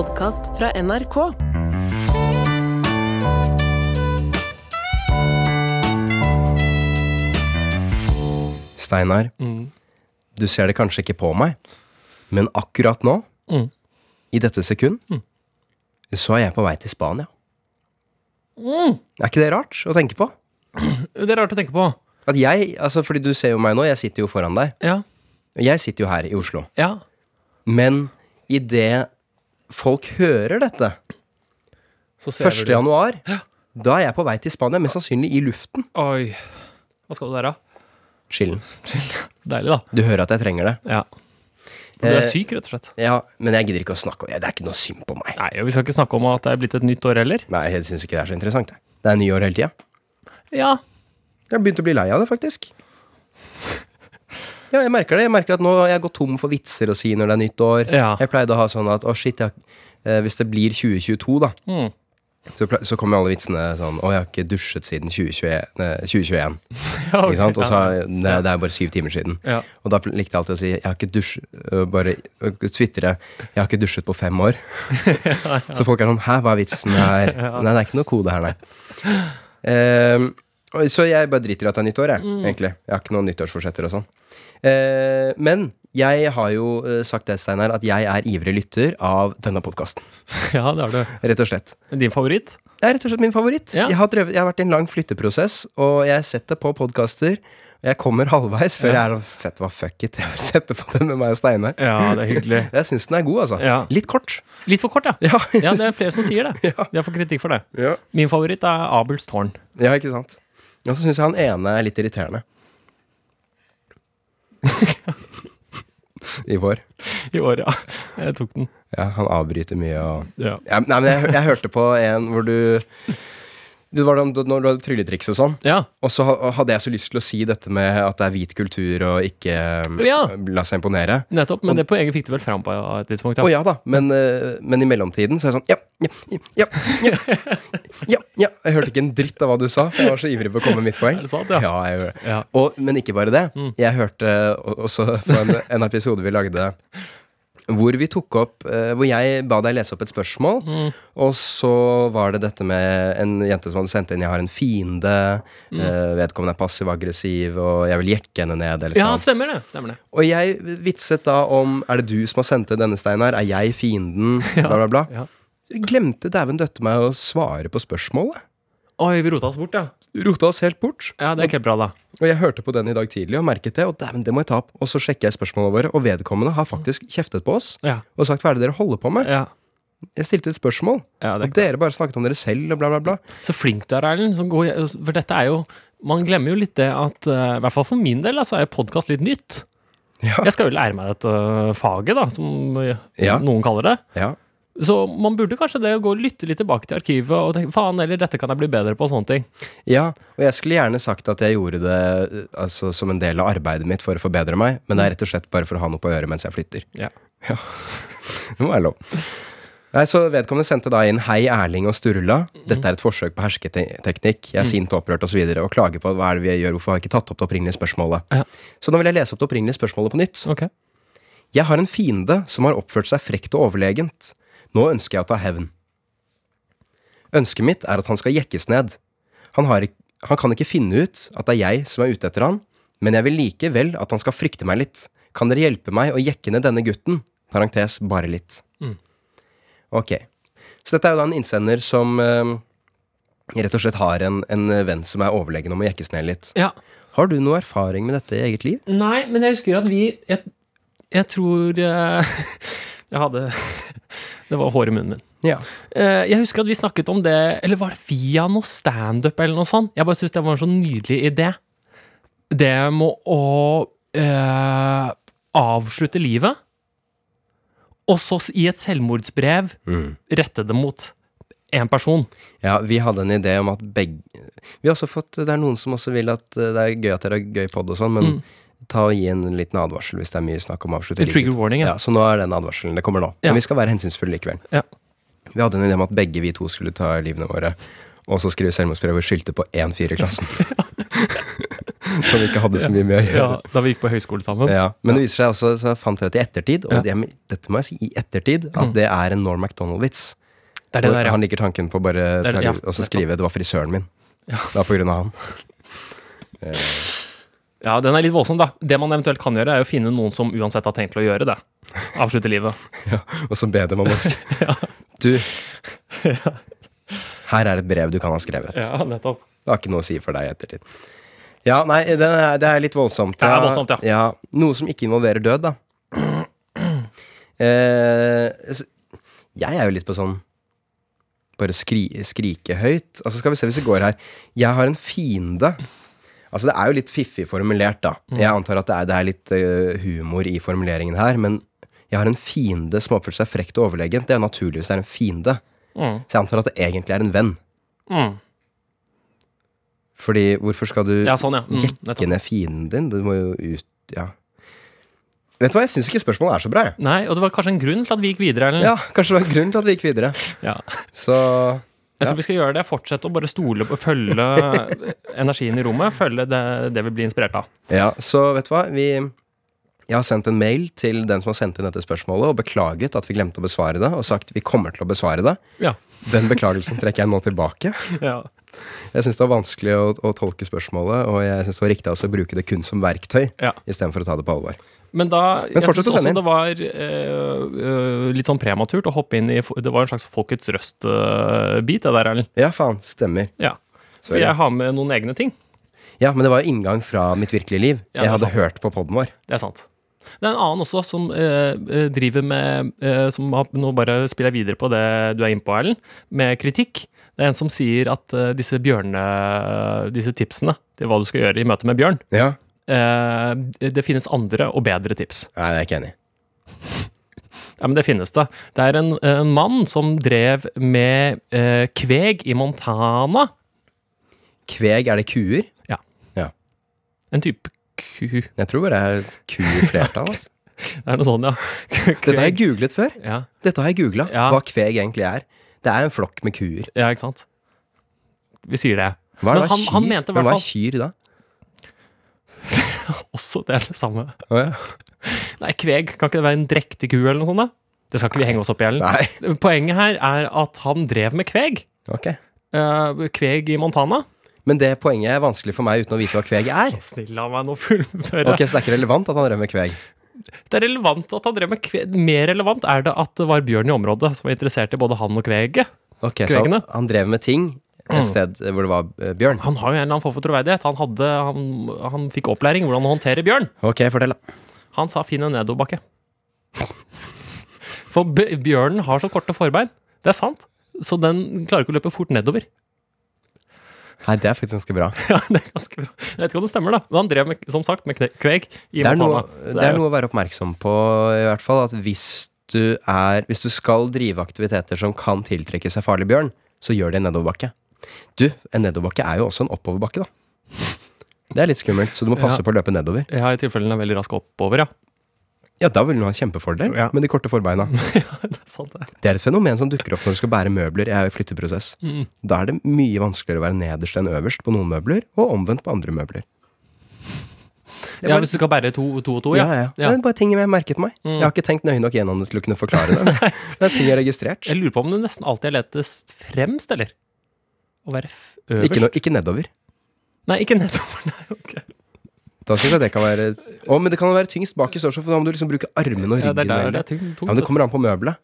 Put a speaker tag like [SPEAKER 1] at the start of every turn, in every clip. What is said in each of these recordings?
[SPEAKER 1] podkast fra NRK.
[SPEAKER 2] Steinar, du ser det kanskje ikke på meg, men akkurat nå,
[SPEAKER 3] Mm.
[SPEAKER 2] i dette sekund, så er jeg på vei til Spania. Er ikke det rart å tenke på?
[SPEAKER 3] Det er rart å tenke på.
[SPEAKER 2] At jeg, altså fordi du ser jo meg nå, jeg sitter jo foran deg.
[SPEAKER 3] Ja.
[SPEAKER 2] Jeg sitter jo her i Oslo.
[SPEAKER 3] Ja.
[SPEAKER 2] Men idet folk hører dette,
[SPEAKER 3] Så svever
[SPEAKER 2] 1.
[SPEAKER 3] du.
[SPEAKER 2] januar, da er jeg på vei til Spania, mest sannsynlig i luften.
[SPEAKER 3] Oi. Hva skal du der, da?
[SPEAKER 2] Chillen.
[SPEAKER 3] Deilig, da.
[SPEAKER 2] Du hører at jeg trenger det.
[SPEAKER 3] Ja. For du
[SPEAKER 2] Eh,
[SPEAKER 3] er syk, rett og slett.
[SPEAKER 2] Ja, men jeg gidder ikke å snakke om det. Det er ikke noe synd på meg.
[SPEAKER 3] Nei, og vi skal ikke snakke om at det er blitt et nytt år heller.
[SPEAKER 2] Nei, jeg syns ikke det er så interessant. Det, det er nyår hele tida.
[SPEAKER 3] Ja.
[SPEAKER 2] Jeg har begynt å bli lei av det, faktisk. Ja, jeg merker det. Jeg merker at nå jeg går tom for vitser å si når det er nytt år.
[SPEAKER 3] Ja.
[SPEAKER 2] Jeg pleide å ha sånn at å shit, jeg, eh, hvis det blir 2022, da,
[SPEAKER 3] Mm.
[SPEAKER 2] så, ple- så kommer alle vitsene sånn Å, jeg har ikke dusjet siden 2021. eh, 2021.
[SPEAKER 3] ja ok.
[SPEAKER 2] Ikke sant? Og så har- det, det er bare syv timer siden.
[SPEAKER 3] Ja.
[SPEAKER 2] Og da likte jeg alltid å si Jeg har ikke dusjet øh, Bare øh, twitre Jeg har ikke dusjet på fem år. Så folk er sånn Hæ, hva er vitsen her? Nei, det er ikke noe kode her, nei. Ehm, og- så jeg bare driter i at det er nytt år, jeg,
[SPEAKER 3] Mm.
[SPEAKER 2] egentlig. Jeg har ikke noen nyttårsforsetter og sånn. Eh, men jeg har jo øh, sagt det, Steinar, at jeg er ivrig lytter av denne podkasten.
[SPEAKER 3] ja, det har du.
[SPEAKER 2] Rett og slett.
[SPEAKER 3] Din favoritt?
[SPEAKER 2] Det er rett og slett min favoritt.
[SPEAKER 3] Ja.
[SPEAKER 2] Jeg, har drevet, jeg har vært i en lang flytteprosess, og jeg setter på podkaster. Jeg kommer halvveis før
[SPEAKER 3] Ja.
[SPEAKER 2] jeg er sånn Fett, hva fuck it. Jeg vil sette på den med meg og Steinar.
[SPEAKER 3] Ja, det er hyggelig.
[SPEAKER 2] Jeg syns den er god, altså.
[SPEAKER 3] Ja.
[SPEAKER 2] Litt kort.
[SPEAKER 3] Litt for kort, ja.
[SPEAKER 2] Ja.
[SPEAKER 3] Ja, det er flere som sier det.
[SPEAKER 2] Ja.
[SPEAKER 3] Jeg får kritikk for det. Min favoritt er Abels tårn.
[SPEAKER 2] ja, ikke sant. Og så syns jeg han ene er litt irriterende. I vår.
[SPEAKER 3] I år, ja. Jeg tok den.
[SPEAKER 2] Ja, han avbryter mye og
[SPEAKER 3] Ja.
[SPEAKER 2] ja, Nei, men jeg, jeg hørte på en hvor du Det var da når du hadde trylletriks og sånn.
[SPEAKER 3] Ja.
[SPEAKER 2] Og så hadde jeg så lyst til å si dette med at det er hvit kultur og ikke
[SPEAKER 3] Ja.
[SPEAKER 2] la seg imponere.
[SPEAKER 3] Nettopp. Men det poenget fikk du vel fram på et tidspunkt?
[SPEAKER 2] Å ja da, men, eh, men i mellomtiden så er jeg sånn ja, ja, ja, ja, ja, ja. Jeg hørte ikke en dritt av hva du sa, for jeg var så ivrig på å komme med mitt poeng.
[SPEAKER 3] Er det sant, ja?
[SPEAKER 2] Ja, jeg gjorde det.
[SPEAKER 3] Ja.
[SPEAKER 2] Og, men ikke bare det. Jeg hørte også på en, en episode vi lagde hvor vi tok opp eh, Hvor jeg ba deg lese opp et spørsmål, og så var det dette med en jente som hadde sendt inn 'Jeg har en fiende', eh, vedkommende er passiv-aggressiv, og 'jeg vil jekke henne ned', eller
[SPEAKER 3] Ja,
[SPEAKER 2] noe.
[SPEAKER 3] stemmer det. Stemmer det.
[SPEAKER 2] Og jeg vitset da om Er det du som har sendt inn denne, Steinar? Er jeg fienden? Bla, bla, bla.
[SPEAKER 3] Ja.
[SPEAKER 2] Glemte dæven døtte meg å svare på spørsmålet.
[SPEAKER 3] Oi, vi rota oss bort, ja.
[SPEAKER 2] Rota oss helt bort.
[SPEAKER 3] Ja, det er ikke bra, da.
[SPEAKER 2] Og jeg hørte på den i dag tidlig og merket det, og dæven, det må jeg ta opp. Og så sjekker jeg spørsmålene våre, og vedkommende har faktisk kjeftet på oss
[SPEAKER 3] Ja.
[SPEAKER 2] og sagt hva er det dere holder på med?
[SPEAKER 3] ja.
[SPEAKER 2] Jeg stilte et spørsmål,
[SPEAKER 3] ja det
[SPEAKER 2] og dere bare snakket om dere selv og bla, bla, bla.
[SPEAKER 3] Så flink du er, Erlend. som går- For dette er jo Man glemmer jo litt det at eh, I hvert fall for min del altså, er podkast litt nytt.
[SPEAKER 2] Ja.
[SPEAKER 3] Jeg skal jo lære meg dette øh, faget, da, som øh,
[SPEAKER 2] Ja.
[SPEAKER 3] noen kaller det.
[SPEAKER 2] ja.
[SPEAKER 3] Så man burde kanskje det å gå og lytte litt tilbake til arkivet og tenke faen, eller dette kan jeg bli bedre på, og sånne ting.
[SPEAKER 2] Ja, og jeg skulle gjerne sagt at jeg gjorde det altså, som en del av arbeidet mitt for å forbedre meg, men det er rett og slett bare for å ha noe på øret mens jeg flytter.
[SPEAKER 3] Ja.
[SPEAKER 2] Det må være lov. Nei, så Vedkommende sendte da inn 'Hei, Erling og Sturla'. Dette er et forsøk på hersketeknikk. Jeg er sint, opprørt osv. Og, så videre, og klager på hva er det vi gjør, hvorfor har jeg ikke tatt opp det opprinnelige spørsmålet.
[SPEAKER 3] Ja.
[SPEAKER 2] Så nå vil jeg lese opp det opprinnelige spørsmålet på nytt.
[SPEAKER 3] Okay.
[SPEAKER 2] Jeg har en fiende som har oppført seg frekt og overlegent. Nå ønsker jeg å ta hevn. Ønsket mitt er at han skal jekkes ned. Han, har, han kan ikke finne ut at det er jeg som er ute etter han, men jeg vil likevel at han skal frykte meg litt. Kan dere hjelpe meg å jekke ned denne gutten? Parentes bare litt.
[SPEAKER 3] Mm.
[SPEAKER 2] Ok. Så dette er jo da en innsender som eh, rett og slett har en, en venn som er overlegen om å jekkes ned litt.
[SPEAKER 3] Ja.
[SPEAKER 2] Har du noe erfaring med dette i eget liv?
[SPEAKER 3] Nei, men jeg husker at vi Jeg, jeg tror eh, Jeg hadde Det var hår i munnen min.
[SPEAKER 2] Ja.
[SPEAKER 3] Eh, jeg husker at vi snakket om det Eller var det via noe standup eller noe sånt? Jeg bare syns det var en så nydelig idé. Det med å øh, avslutte livet, og så i et selvmordsbrev
[SPEAKER 2] Mm.
[SPEAKER 3] rette det mot én person.
[SPEAKER 2] Ja, vi hadde en idé om at begge Vi har også fått Det er noen som også vil at eh, det er gøy at dere har gøy pod og sånn, men ta og gi en liten advarsel hvis det er mye snakk om å avslutte
[SPEAKER 3] En trigger warning, ja.
[SPEAKER 2] ja. Så nå er den advarselen. Det kommer nå.
[SPEAKER 3] Ja.
[SPEAKER 2] Men vi skal være hensynsfulle likevel.
[SPEAKER 3] Ja.
[SPEAKER 2] Vi hadde en idé om at begge vi to skulle ta livene våre, og så skrive selvmordsbrev og skyldte på 1-4 i klassen. som ikke hadde så mye med å
[SPEAKER 3] Ja,
[SPEAKER 2] gjøre.
[SPEAKER 3] da vi gikk på høyskole sammen.
[SPEAKER 2] Ja, Men det viser seg også, så fant jeg ut i ettertid, og det, dette må jeg si i ettertid, at det er en Norm MacDonald-vits.
[SPEAKER 3] Det det der, ja.
[SPEAKER 2] Han liker tanken på bare
[SPEAKER 3] Det ja,
[SPEAKER 2] og så skrive 'det var frisøren min'. Det var på grunn av han.
[SPEAKER 3] Ja, den er litt voldsom, da. Det man eventuelt kan gjøre, er å finne noen som uansett har tenkt til å gjøre det. Avslutte livet.
[SPEAKER 2] Ja, og så be dem om å skrive Du, her er et brev du kan ha skrevet.
[SPEAKER 3] Ja, nettopp.
[SPEAKER 2] Det har ikke noe å si for deg i ettertid. Ja, nei, det er, det er litt voldsomt.
[SPEAKER 3] Det er voldsomt, ja. ja.
[SPEAKER 2] Noe som ikke involverer død, da. Eh, jeg er jo litt på sånn Bare skri, skrike høyt. Altså Skal vi se hvis vi går her. Jeg har en fiende. Altså Det er jo litt fiffig formulert, da.
[SPEAKER 3] Mm.
[SPEAKER 2] Jeg antar at det er, det er litt uh, humor i formuleringen her. Men jeg har en fiende som oppfører seg frekt og overlegent. Det er jo naturlig det er en fiende.
[SPEAKER 3] Mm.
[SPEAKER 2] Så jeg antar at det egentlig er en venn.
[SPEAKER 3] Mm.
[SPEAKER 2] Fordi hvorfor skal du
[SPEAKER 3] Ja, sånn, ja. Mm,
[SPEAKER 2] jekke ned fienden din? Du må jo ut Ja. Vet du hva, jeg syns ikke spørsmålet er så bra, jeg.
[SPEAKER 3] Nei, og det var kanskje en grunn til at vi gikk videre, eller?
[SPEAKER 2] Ja, kanskje det var en grunn til at vi gikk videre.
[SPEAKER 3] Ja.
[SPEAKER 2] Så
[SPEAKER 3] Jeg tror vi skal gjøre det. Fortsette å bare stole på, følge energien i rommet. Følge det, det vi blir inspirert av.
[SPEAKER 2] Ja, så vet du hva, vi Jeg har sendt en mail til den som har sendt inn dette spørsmålet, og beklaget at vi glemte å besvare det, og sagt vi kommer til å besvare det.
[SPEAKER 3] Ja.
[SPEAKER 2] Den beklagelsen trekker jeg nå tilbake.
[SPEAKER 3] ja.
[SPEAKER 2] Jeg syns det var vanskelig å, å tolke spørsmålet, og jeg syns det var riktig også å bruke det kun som verktøy,
[SPEAKER 3] Ja.
[SPEAKER 2] istedenfor å ta det på alvor.
[SPEAKER 3] Men da
[SPEAKER 2] Men
[SPEAKER 3] Jeg syns også det var øh, litt sånn prematurt å hoppe inn i Det var en slags Folkets røst-bit, det der, Erlend.
[SPEAKER 2] Ja, faen. Stemmer.
[SPEAKER 3] Ja. For jeg har med noen egne ting.
[SPEAKER 2] Ja, men det var jo inngang fra mitt virkelige liv.
[SPEAKER 3] Ja,
[SPEAKER 2] jeg hadde
[SPEAKER 3] sant.
[SPEAKER 2] hørt på poden vår.
[SPEAKER 3] Det er sant. Det er en annen også som øh, øh, driver med øh, Som har, Nå bare spiller jeg videre på det du er inne på, Erlend, med kritikk. Det er en som sier at øh, disse bjørne... Disse tipsene til hva du skal gjøre i møte med bjørn,
[SPEAKER 2] Ja.
[SPEAKER 3] Øh, det finnes andre og bedre tips.
[SPEAKER 2] Nei, det er jeg ikke enig i.
[SPEAKER 3] Ja, men det finnes det. Det er en, en mann som drev med eh, kveg i Montana.
[SPEAKER 2] Kveg, er det kuer?
[SPEAKER 3] Ja En type ku
[SPEAKER 2] Jeg tror det er ku i flertall. Altså.
[SPEAKER 3] er noe sånn, ja.
[SPEAKER 2] Dette har jeg googlet før.
[SPEAKER 3] ja.
[SPEAKER 2] Dette har jeg googla,
[SPEAKER 3] Ja.
[SPEAKER 2] hva kveg egentlig er. Det er en flokk med kuer.
[SPEAKER 3] Ja, ikke sant? Vi sier det.
[SPEAKER 2] Hva er,
[SPEAKER 3] Men han- han mente i
[SPEAKER 2] Men hva er kyr da?
[SPEAKER 3] Også det er det samme.
[SPEAKER 2] Oh, ja.
[SPEAKER 3] Nei, kveg, kan ikke det være en drektig ku eller noe sånt? da? Det skal ikke vi henge oss opp i, Ellen. Poenget her er at han drev med kveg.
[SPEAKER 2] Ok.
[SPEAKER 3] Uh, kveg i Montana.
[SPEAKER 2] Men det poenget er vanskelig for meg uten å vite hva kveg er.
[SPEAKER 3] Så Snill av meg nå fullføre.
[SPEAKER 2] Ok, Så det er ikke relevant at han drev med kveg?
[SPEAKER 3] Det er relevant at han drev med kveg. Mer relevant er det at det var bjørn i området som var interessert i både han og kveget.
[SPEAKER 2] Ok, Så han drev med ting et
[SPEAKER 3] Mm.
[SPEAKER 2] sted hvor det var eh, bjørn?
[SPEAKER 3] Han har jo en eller annen form for troverdighet. Han, hadde, han, han fikk opplæring hvordan å håndtere bjørn.
[SPEAKER 2] Ok, fortell, da.
[SPEAKER 3] Han sa 'finn en nedoverbakke'. For bjørnen har så korte forbein. Det er sant. Så den klarer ikke å løpe fort nedover.
[SPEAKER 2] Nei, det er faktisk ganske bra.
[SPEAKER 3] Ja, det er ganske bra. Jeg vet ikke om det stemmer, da. Men han drev med, som sagt med kveg i
[SPEAKER 2] Det er, noe, det er noe å være oppmerksom på, i hvert fall. At hvis du, er, hvis du skal drive aktiviteter som kan tiltrekke seg farlig bjørn, så gjør det i nedoverbakke. Du, en nedoverbakke er jo også en oppoverbakke, da. Det er litt skummelt, så du må passe
[SPEAKER 3] Ja.
[SPEAKER 2] på å løpe nedover.
[SPEAKER 3] Ja, i tilfelle den er veldig rask oppover, ja.
[SPEAKER 2] Ja, da vil du ha en kjempefordel
[SPEAKER 3] Ja.
[SPEAKER 2] med de korte forbeina.
[SPEAKER 3] det er sant, det.
[SPEAKER 2] Det er et fenomen som dukker opp når du skal bære møbler. Jeg er i flytteprosess.
[SPEAKER 3] Mm.
[SPEAKER 2] Da er det mye vanskeligere å være nederst enn øverst på noen møbler, og omvendt på andre møbler. Er
[SPEAKER 3] Ja, hvis du skal bære to, to og to,
[SPEAKER 2] ja,
[SPEAKER 3] ja.
[SPEAKER 2] ja.
[SPEAKER 3] Ja.
[SPEAKER 2] Det er bare ting jeg merket meg.
[SPEAKER 3] Mm.
[SPEAKER 2] Jeg har ikke tenkt nøye nok gjennom det til å kunne forklare det. Men det er ting jeg har registrert.
[SPEAKER 3] Jeg lurer på om det nesten alltid er lettest fremst, eller? Å være øverst?
[SPEAKER 2] Ikke, no, ikke nedover.
[SPEAKER 3] Nei, ikke nedover. Nei, ok.
[SPEAKER 2] Da synes jeg det kan være Å, men det kan være tyngst bak i størrelse, for da må du liksom bruke armene og
[SPEAKER 3] Ja, det er der det tungt.
[SPEAKER 2] ja, men det kommer an på møbelet.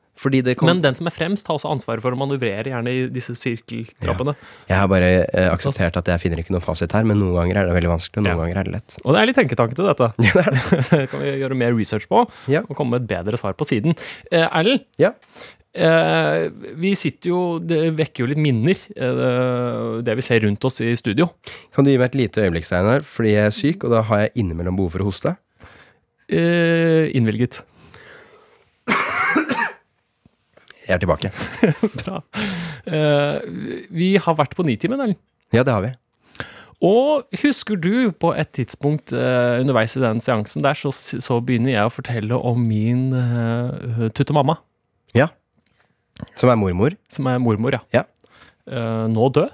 [SPEAKER 2] Kom,
[SPEAKER 3] Men den som er fremst, har også ansvaret for å manøvrere gjerne i disse sirkeltrappene.
[SPEAKER 2] Jeg har bare eh, akseptert at jeg finner ikke noen fasit her, men noen ganger er det veldig vanskelig, og noen
[SPEAKER 3] Ja.
[SPEAKER 2] ganger er det lett.
[SPEAKER 3] Og det er litt tenketanke til dette.
[SPEAKER 2] Ja, det er det.
[SPEAKER 3] Det kan vi gjøre mer research på,
[SPEAKER 2] Ja.
[SPEAKER 3] og komme med et bedre svar på siden. Eh, Erlend,
[SPEAKER 2] Ja.
[SPEAKER 3] Eh, vi sitter jo Det vekker jo litt minner, eh, det vi ser rundt oss i studio.
[SPEAKER 2] Kan du gi meg et lite øyeblikk, Steinar, fordi jeg er syk, og da har jeg innimellom behov for å hoste?
[SPEAKER 3] Eh, innvilget.
[SPEAKER 2] Jeg er tilbake.
[SPEAKER 3] Bra. Eh, vi har vært på Nitimen, Erlend.
[SPEAKER 2] Ja, det har vi.
[SPEAKER 3] Og husker du på et tidspunkt eh, underveis i den seansen der, så, så begynner jeg å fortelle om min uh, tuttemamma,
[SPEAKER 2] Ja. Som er mormor.
[SPEAKER 3] som er mormor, ja.
[SPEAKER 2] Ja.
[SPEAKER 3] Uh, nå død.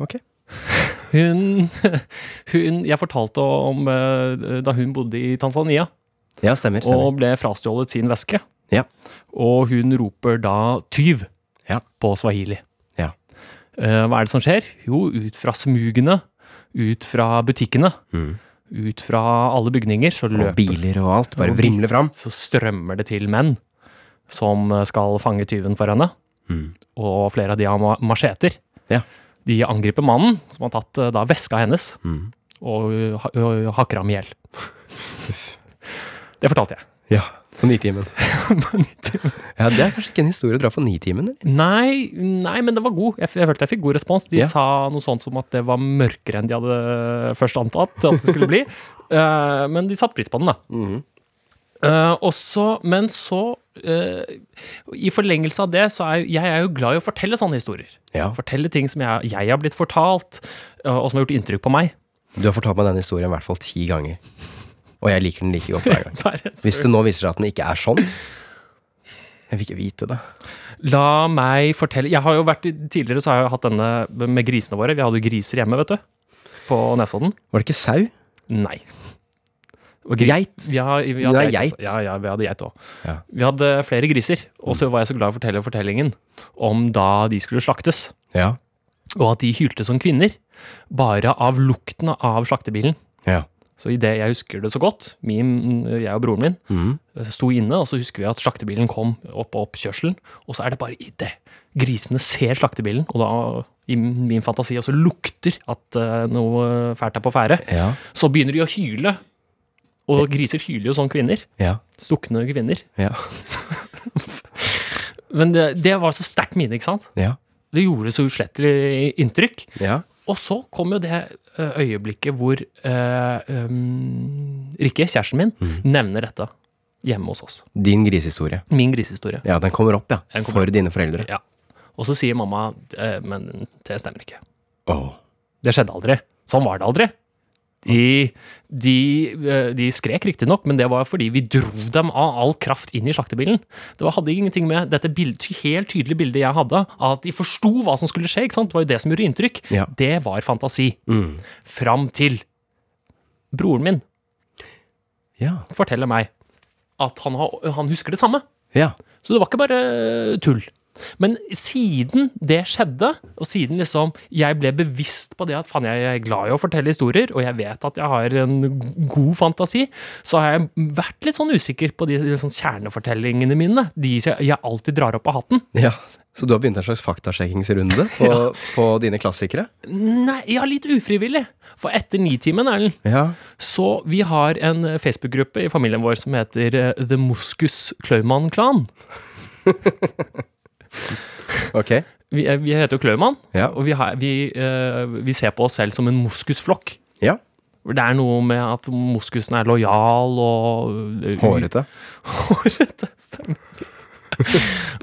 [SPEAKER 2] Ok.
[SPEAKER 3] Hun, hun Jeg fortalte om eh, da hun bodde i Tanzania
[SPEAKER 2] Ja, stemmer. stemmer.
[SPEAKER 3] og ble frastjålet sin veske.
[SPEAKER 2] Ja.
[SPEAKER 3] Og hun roper da 'tyv'
[SPEAKER 2] Ja.
[SPEAKER 3] på swahili.
[SPEAKER 2] Ja.
[SPEAKER 3] Eh, hva er det som skjer? Jo, ut fra smugene, ut fra butikkene,
[SPEAKER 2] Mm.
[SPEAKER 3] ut fra alle bygninger, så
[SPEAKER 2] Og
[SPEAKER 3] løper
[SPEAKER 2] biler og alt. Bare vrimler fram.
[SPEAKER 3] Så strømmer det til menn som skal fange tyven for henne.
[SPEAKER 2] Mm.
[SPEAKER 3] Og flere av de har ma- macheter.
[SPEAKER 2] Ja.
[SPEAKER 3] De angriper mannen, som har tatt eh, da veska hennes,
[SPEAKER 2] Mm.
[SPEAKER 3] og og ha- hakker ham i hjel. Det fortalte jeg.
[SPEAKER 2] Ja. På Nitimen. ja, det er kanskje ikke en historie å dra på Nitimen?
[SPEAKER 3] Nei, nei, men det var god. Jeg, jeg følte jeg fikk god respons. De
[SPEAKER 2] Ja.
[SPEAKER 3] sa noe sånt som at det var mørkere enn de hadde først antatt at det skulle bli. uh, men de satte pris på den, da.
[SPEAKER 2] Mm.
[SPEAKER 3] Uh, også, men så eh, I forlengelse av det, så er jeg, jeg er jo glad i å fortelle sånne historier.
[SPEAKER 2] Ja.
[SPEAKER 3] Fortelle ting som jeg, jeg har blitt fortalt, eh, og som har gjort inntrykk på meg.
[SPEAKER 2] Du har fortalt meg den historien i hvert fall ti ganger. Og jeg liker den like godt hver gang. Hvis det nå viser seg at den ikke er sånn Jeg vil ikke vite det.
[SPEAKER 3] La meg fortelle Jeg har jo vært Tidligere så har jeg hatt denne med grisene våre. Vi hadde jo griser hjemme, vet du. På Nesodden.
[SPEAKER 2] Var det ikke sau?
[SPEAKER 3] Nei. Og
[SPEAKER 2] Geit?
[SPEAKER 3] Ja, vi hadde
[SPEAKER 2] geit.
[SPEAKER 3] også. Ja, ja, vi hadde geit òg.
[SPEAKER 2] Ja.
[SPEAKER 3] Vi hadde flere griser, og så var jeg så glad i å fortelle fortellingen om da de skulle slaktes,
[SPEAKER 2] Ja.
[SPEAKER 3] og at de hylte som kvinner, bare av lukten av slaktebilen.
[SPEAKER 2] Ja.
[SPEAKER 3] Så idet jeg husker det så godt, min, jeg og broren min
[SPEAKER 2] mm.
[SPEAKER 3] sto inne, og så husker vi at slaktebilen kom opp og opp kjørselen, og så er det bare i det grisene ser slaktebilen, og da i min fantasi også lukter at eh, noe fælt er på ferde,
[SPEAKER 2] Ja.
[SPEAKER 3] så begynner de å hyle. Og griser hyler jo sånn kvinner.
[SPEAKER 2] Ja.
[SPEAKER 3] Stukne kvinner.
[SPEAKER 2] Ja.
[SPEAKER 3] Men det, det var så sterkt mine, ikke sant?
[SPEAKER 2] Ja.
[SPEAKER 3] Det gjorde så uslettelig inntrykk.
[SPEAKER 2] ja.
[SPEAKER 3] Og så kom jo det øyeblikket hvor uh, um, Rikke, kjæresten min,
[SPEAKER 2] Mm.
[SPEAKER 3] nevner dette hjemme hos oss.
[SPEAKER 2] Din grisehistorie.
[SPEAKER 3] Min grisehistorie.
[SPEAKER 2] Ja, den kommer opp, ja.
[SPEAKER 3] Kommer
[SPEAKER 2] For dine foreldre.
[SPEAKER 3] Ja. Og så sier mamma eh, men det stemmer ikke.
[SPEAKER 2] Åh.
[SPEAKER 3] Det skjedde aldri. Sånn var det aldri. De, de, eh, de skrek riktignok, men det var fordi vi dro dem av all kraft inn i slaktebilen. Det var, hadde ingenting med dette bild, helt tydelige bildet jeg hadde, av at de forsto hva som skulle skje. ikke sant? Det var jo det som gjorde inntrykk.
[SPEAKER 2] Ja.
[SPEAKER 3] Det var fantasi.
[SPEAKER 2] Mm.
[SPEAKER 3] Fram til broren min
[SPEAKER 2] Ja.
[SPEAKER 3] forteller meg at han, har, han husker det samme.
[SPEAKER 2] Ja.
[SPEAKER 3] Så det var ikke bare tull. Men siden det skjedde, og siden liksom jeg ble bevisst på det at faen, jeg er glad i å fortelle historier, og jeg vet at jeg har en god fantasi, så har jeg vært litt sånn usikker på de liksom kjernefortellingene mine. De jeg alltid drar opp av hatten.
[SPEAKER 2] ja. Så du har begynt en slags faktasjekkingsrunde på, på dine klassikere?
[SPEAKER 3] Nei, ja, litt ufrivillig. For etter Nitimen, Erlend,
[SPEAKER 2] Ja.
[SPEAKER 3] så vi har en Facebook-gruppe i familien vår som heter eh, The Moskus Klaumann-klan.
[SPEAKER 2] Ok.
[SPEAKER 3] Vi, er- vi heter jo Klaumann,
[SPEAKER 2] Ja.
[SPEAKER 3] og vi, har, vi, eh, vi ser på oss selv som en moskusflokk.
[SPEAKER 2] Ja.
[SPEAKER 3] Det er noe med at moskusen er lojal og eh,
[SPEAKER 2] Hårete.
[SPEAKER 3] Hårete, stemmer.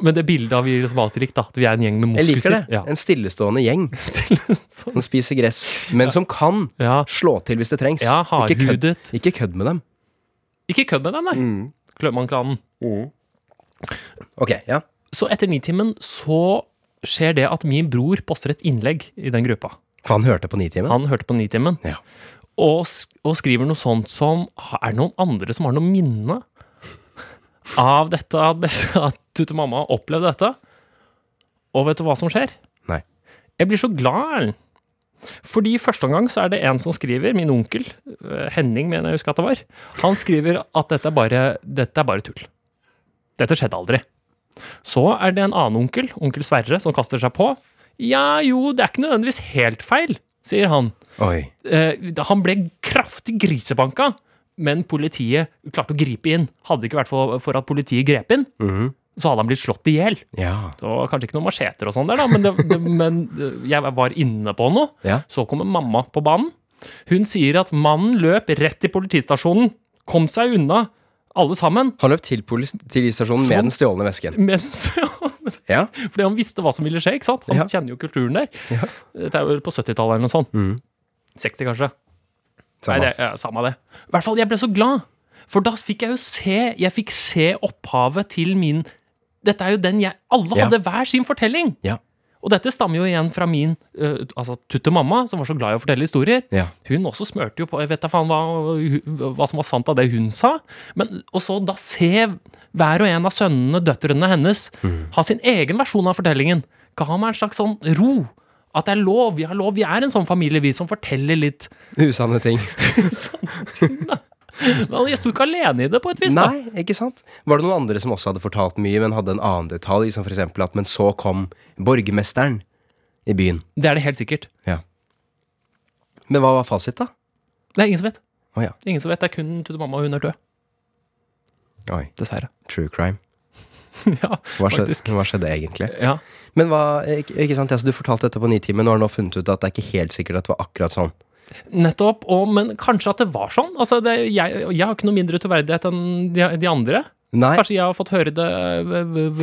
[SPEAKER 3] Men det bildet har vi liksom alltid likt, da. At vi er en gjeng med
[SPEAKER 2] Jeg liker det.
[SPEAKER 3] Ja.
[SPEAKER 2] En stillestående gjeng
[SPEAKER 3] Stille sånn.
[SPEAKER 2] som spiser gress, men som kan
[SPEAKER 3] ja.
[SPEAKER 2] slå til hvis det trengs.
[SPEAKER 3] ja,
[SPEAKER 2] Ikke kødd, ikke kødd med dem.
[SPEAKER 3] Ikke kødd med dem, nei.
[SPEAKER 2] Mm.
[SPEAKER 3] Klaumann-klanen.
[SPEAKER 2] Ok, ja.
[SPEAKER 3] Så etter Nitimen så skjer det at min bror poster et innlegg i den gruppa.
[SPEAKER 2] For han hørte på Nitimen?
[SPEAKER 3] Han hørte på Nitimen.
[SPEAKER 2] Ja.
[SPEAKER 3] og, og skriver noe sånt som Er det noen andre som har noe minne av dette, at, Tutte mamma har opplevd dette? Og vet du hva som skjer?
[SPEAKER 2] Nei.
[SPEAKER 3] Jeg blir så glad, Erlend. Fordi i første omgang så er det en som skriver, min onkel, eh, Henning mener jeg husker at det var, han skriver at dette er bare, dette er bare tull. Dette skjedde aldri. Så er det en annen onkel, onkel Sverre, som kaster seg på. Ja, jo, det er ikke nødvendigvis helt feil, sier han.
[SPEAKER 2] Oi.
[SPEAKER 3] Eh, han ble kraftig grisebanka, men politiet klarte å gripe inn. Hadde det ikke vært for, for at politiet grep inn,
[SPEAKER 2] Mhm.
[SPEAKER 3] så hadde han blitt slått i hjel.
[SPEAKER 2] Ja.
[SPEAKER 3] Så kanskje ikke noen macheter og sånn der, da, men, det, det, men jeg var inne på noe.
[SPEAKER 2] Ja.
[SPEAKER 3] Så kommer mamma på banen. Hun sier at mannen løp rett til politistasjonen, kom seg unna, alle sammen.
[SPEAKER 2] Han løp til politistasjonen
[SPEAKER 3] vesken
[SPEAKER 2] med den stjålne vesken. Ja.
[SPEAKER 3] fordi han visste hva som ville skje, ikke sant? Han
[SPEAKER 2] Ja.
[SPEAKER 3] kjenner jo kulturen der.
[SPEAKER 2] Ja.
[SPEAKER 3] Dette er jo på 70-tallet eller noe sånt.
[SPEAKER 2] Mm.
[SPEAKER 3] 60 kanskje. Nei, det, samme det. I hvert fall, jeg ble så glad. For da fikk jeg jo se Jeg fikk se opphavet til min Dette er jo den jeg Alle hadde hver sin fortelling.
[SPEAKER 2] Ja.
[SPEAKER 3] Og dette stammer jo igjen fra min uh, altså tutte mamma, som var så glad i å fortelle historier.
[SPEAKER 2] Ja.
[SPEAKER 3] Hun også smørte jo på Jeg vet da faen hva, hva som var sant av det hun sa. Men og så da se hver og en av sønnene, døtrene hennes, ha sin egen versjon av fortellingen, ga meg en slags sånn ro. At det er lov. Vi har lov. Vi er en sånn familie, vi som forteller litt
[SPEAKER 2] Usanne ting.
[SPEAKER 3] Usanne ting. da. Men Jeg sto ikke alene i det, på et vis. da.
[SPEAKER 2] Nei, ikke sant? Var det noen andre som også hadde fortalt mye, men hadde en annen detalj, som eksempel at men så kom borgermesteren i byen?
[SPEAKER 3] Det er det helt sikkert.
[SPEAKER 2] Ja. Men hva var fasit, da?
[SPEAKER 3] Det er ingen som vet.
[SPEAKER 2] Oh, ja.
[SPEAKER 3] Ingen som vet, Det er kun Tude mamma, og hun er død.
[SPEAKER 2] Oi.
[SPEAKER 3] Dessverre.
[SPEAKER 2] True crime.
[SPEAKER 3] ja,
[SPEAKER 2] Hva skjedde,
[SPEAKER 3] faktisk.
[SPEAKER 2] hva skjedde egentlig?
[SPEAKER 3] Ja.
[SPEAKER 2] Men hva, ikke, ikke sant, altså, Du fortalte dette på Nitimen, og har nå funnet ut at det er ikke helt sikkert at det var akkurat sånn.
[SPEAKER 3] Nettopp. Og, men kanskje at det var sånn. Altså, det, jeg, jeg har ikke noe mindre troverdighet enn de, de andre.
[SPEAKER 2] Nei.
[SPEAKER 3] Kanskje jeg har fått høre det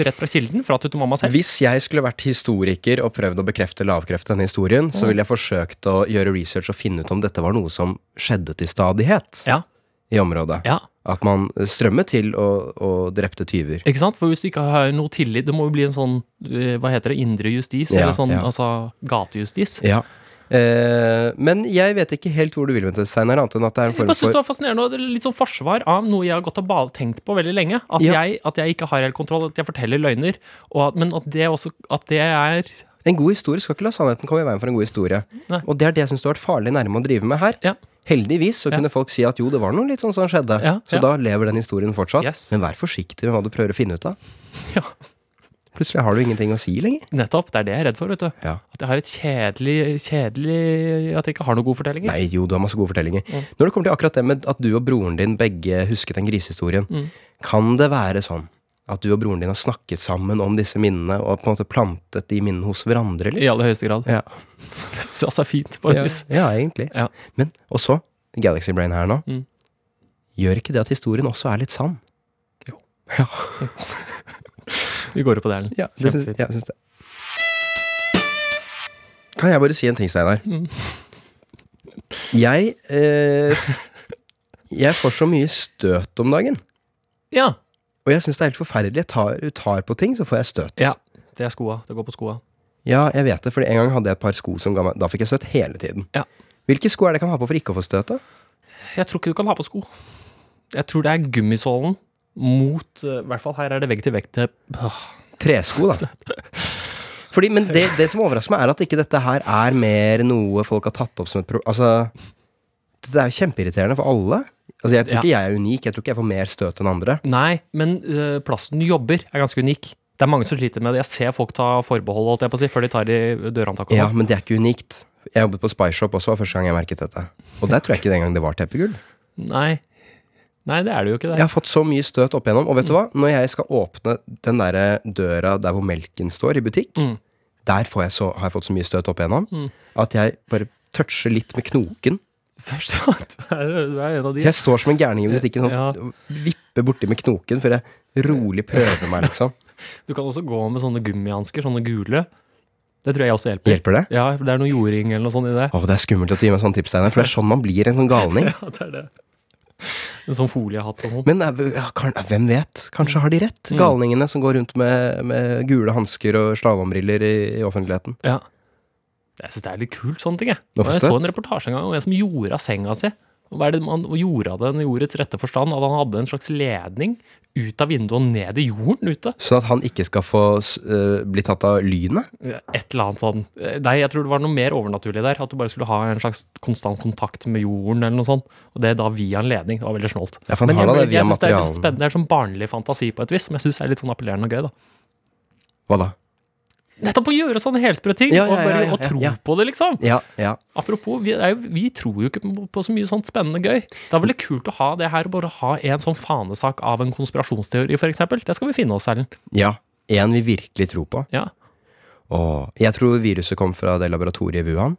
[SPEAKER 3] rett fra kilden, fra tutte mamma selv.
[SPEAKER 2] Hvis jeg skulle vært historiker og prøvd å bekrefte lavkreft denne historien, så ville jeg forsøkt å gjøre research og finne ut om dette var noe som skjedde til stadighet
[SPEAKER 3] Ja.
[SPEAKER 2] i området.
[SPEAKER 3] ja.
[SPEAKER 2] At man strømmet til og, og drepte tyver.
[SPEAKER 3] Ikke sant? For hvis du ikke har noe tillit Det må jo bli en sånn øh, Hva heter det? Indre justis?
[SPEAKER 2] Ja,
[SPEAKER 3] eller sånn altså gatejustis.
[SPEAKER 2] Ja. Eh, men jeg vet ikke helt hvor du vil med det, Steinar, annet enn at det er en
[SPEAKER 3] Jeg
[SPEAKER 2] form
[SPEAKER 3] bare synes det var fascinerende, og er litt sånn forsvar av noe jeg har gått og tenkt på veldig lenge. At,
[SPEAKER 2] Ja.
[SPEAKER 3] jeg, at jeg ikke har helt kontroll, at jeg forteller løgner. At, men at det også At det er
[SPEAKER 2] En god historie skal ikke la sannheten komme i veien for en god historie.
[SPEAKER 3] Nei.
[SPEAKER 2] Og det er det jeg syns du har vært farlig nærme å drive med her.
[SPEAKER 3] Ja.
[SPEAKER 2] Heldigvis så
[SPEAKER 3] Ja.
[SPEAKER 2] kunne folk si at jo, det var noe litt sånn som skjedde.
[SPEAKER 3] Ja,
[SPEAKER 2] Så
[SPEAKER 3] ja.
[SPEAKER 2] da lever den historien fortsatt.
[SPEAKER 3] Yes.
[SPEAKER 2] Men vær forsiktig med hva du prøver å finne ut av.
[SPEAKER 3] Ja.
[SPEAKER 2] Plutselig har du ingenting å si lenger.
[SPEAKER 3] Nettopp. Det er det jeg er redd for, vet du.
[SPEAKER 2] Ja.
[SPEAKER 3] At jeg har et kjedelig Kjedelig At jeg ikke har noen gode fortellinger.
[SPEAKER 2] Nei, jo, du har masse gode fortellinger.
[SPEAKER 3] Mm.
[SPEAKER 2] Når det kommer til akkurat det med at du og broren din begge husket den grisehistorien,
[SPEAKER 3] Mm.
[SPEAKER 2] kan det være sånn at du og broren din har snakket sammen om disse minnene, og på en måte plantet de minnene hos hverandre litt?
[SPEAKER 3] I aller høyeste grad.
[SPEAKER 2] Ja.
[SPEAKER 3] Det synes jeg også er fint, på et
[SPEAKER 2] ja,
[SPEAKER 3] vis.
[SPEAKER 2] ja, egentlig.
[SPEAKER 3] Ja.
[SPEAKER 2] Men også Galaxy Brain her nå.
[SPEAKER 3] Mm.
[SPEAKER 2] Gjør ikke det at historien også er litt sann?
[SPEAKER 3] Jo.
[SPEAKER 2] Ja,
[SPEAKER 3] Vi går opp på det, Erlend.
[SPEAKER 2] ja, det syns, ja, syns det. Kan jeg bare si en ting, Steinar?
[SPEAKER 3] Mm.
[SPEAKER 2] Jeg eh, Jeg får så mye støt om dagen.
[SPEAKER 3] Ja.
[SPEAKER 2] Og jeg syns det er helt forferdelig. Jeg tar, tar på ting, så får jeg støt.
[SPEAKER 3] ja. Det er skoa. Det går på skoa.
[SPEAKER 2] Ja, jeg vet det, for en gang hadde jeg et par sko som ga meg Da fikk jeg støt hele tiden.
[SPEAKER 3] Ja.
[SPEAKER 2] Hvilke sko er det jeg kan ha på for ikke å få støt, da?
[SPEAKER 3] Jeg tror ikke du kan ha på sko. Jeg tror det er gummisålen mot eh, I hvert fall her er det vegg til vegg til
[SPEAKER 2] Tresko, da. Fordi, men det, det som overrasker meg, er at ikke dette her er mer noe folk har tatt opp som et problem. Altså, det er jo kjempeirriterende for alle. Altså, Jeg tror ikke jeg er unik. Jeg tror ikke jeg får mer støt enn andre.
[SPEAKER 3] Nei, men øh, plassen du jobber, er ganske unik. Det er mange som sliter med det. Jeg ser folk ta forbehold holdt jeg på å si, før de tar i dørhåndtaket.
[SPEAKER 2] Ja,
[SPEAKER 3] sånn.
[SPEAKER 2] Men det er ikke unikt. Jeg jobbet på Spy Shop også, første gang jeg merket dette. Og der tror jeg ikke den engang det var teppegull.
[SPEAKER 3] Nei. Nei, det er det jo ikke. det.
[SPEAKER 2] Jeg har fått så mye støt opp igjennom. Og vet du hva? Når jeg skal åpne den der døra der hvor melken står, i butikk,
[SPEAKER 3] Mm.
[SPEAKER 2] der får jeg så, har jeg fått så mye støt opp igjennom
[SPEAKER 3] Mm.
[SPEAKER 2] at jeg bare toucher litt med knoken.
[SPEAKER 3] Først du er, du er en av de.
[SPEAKER 2] Jeg står som en gærning i butikken sånn,
[SPEAKER 3] Ja.
[SPEAKER 2] vipper borti med knoken før jeg rolig prøver meg, liksom.
[SPEAKER 3] Du kan også gå med sånne gummihansker, sånne gule. Det tror jeg også hjelper.
[SPEAKER 2] Hjelper det?
[SPEAKER 3] Ja, det er noe jording eller noe sånt i det.
[SPEAKER 2] Åh, det er skummelt at du gir meg sånne tips, Steinar, for det er sånn man blir en sånn galning.
[SPEAKER 3] Ja, det er det. En sånn foliehatt og sånn.
[SPEAKER 2] Men eh, ja, kan, hvem vet? Kanskje har de rett,
[SPEAKER 3] Mm.
[SPEAKER 2] galningene som går rundt med, med gule hansker og slalåmbriller i, i offentligheten.
[SPEAKER 3] Ja. Jeg syns det er litt kult, sånne ting. Jeg, jeg så en reportasje en gang om en som gjorde av senga si. Hva er det man gjorde av den i ordets rette forstand? At han hadde en slags ledning ut av vinduet og ned i jorden ute.
[SPEAKER 2] Sånn at han ikke skal få eh, bli tatt av lynet.
[SPEAKER 3] Et eller annet sånn. Nei, jeg tror det var noe mer overnaturlig der. At du bare skulle ha en slags konstant kontakt med jorden eller noe sånt. Og det er da via en ledning. Det var veldig snålt.
[SPEAKER 2] Ja,
[SPEAKER 3] Men jeg, jeg,
[SPEAKER 2] jeg,
[SPEAKER 3] syns det er litt spennende. Det er sånn barnlig fantasi på et vis, som jeg syns er litt sånn appellerende og gøy. da
[SPEAKER 2] Hva da?
[SPEAKER 3] Nettopp å gjøre sånne helsprø ting,
[SPEAKER 2] Ja, ja,
[SPEAKER 3] og, bare,
[SPEAKER 2] ja, ja,
[SPEAKER 3] og tro
[SPEAKER 2] ja.
[SPEAKER 3] på det, liksom.
[SPEAKER 2] Ja, ja.
[SPEAKER 3] Apropos, vi, jo, vi tror jo ikke på, så mye sånt spennende gøy. Det er veldig kult å ha det her, bare ha en sånn fanesak av en konspirasjonsteori, f.eks. Det skal vi finne oss, Erlend.
[SPEAKER 2] ja. En vi virkelig tror på.
[SPEAKER 3] Ja.
[SPEAKER 2] Og jeg tror viruset kom fra det laboratoriet i Wuhan.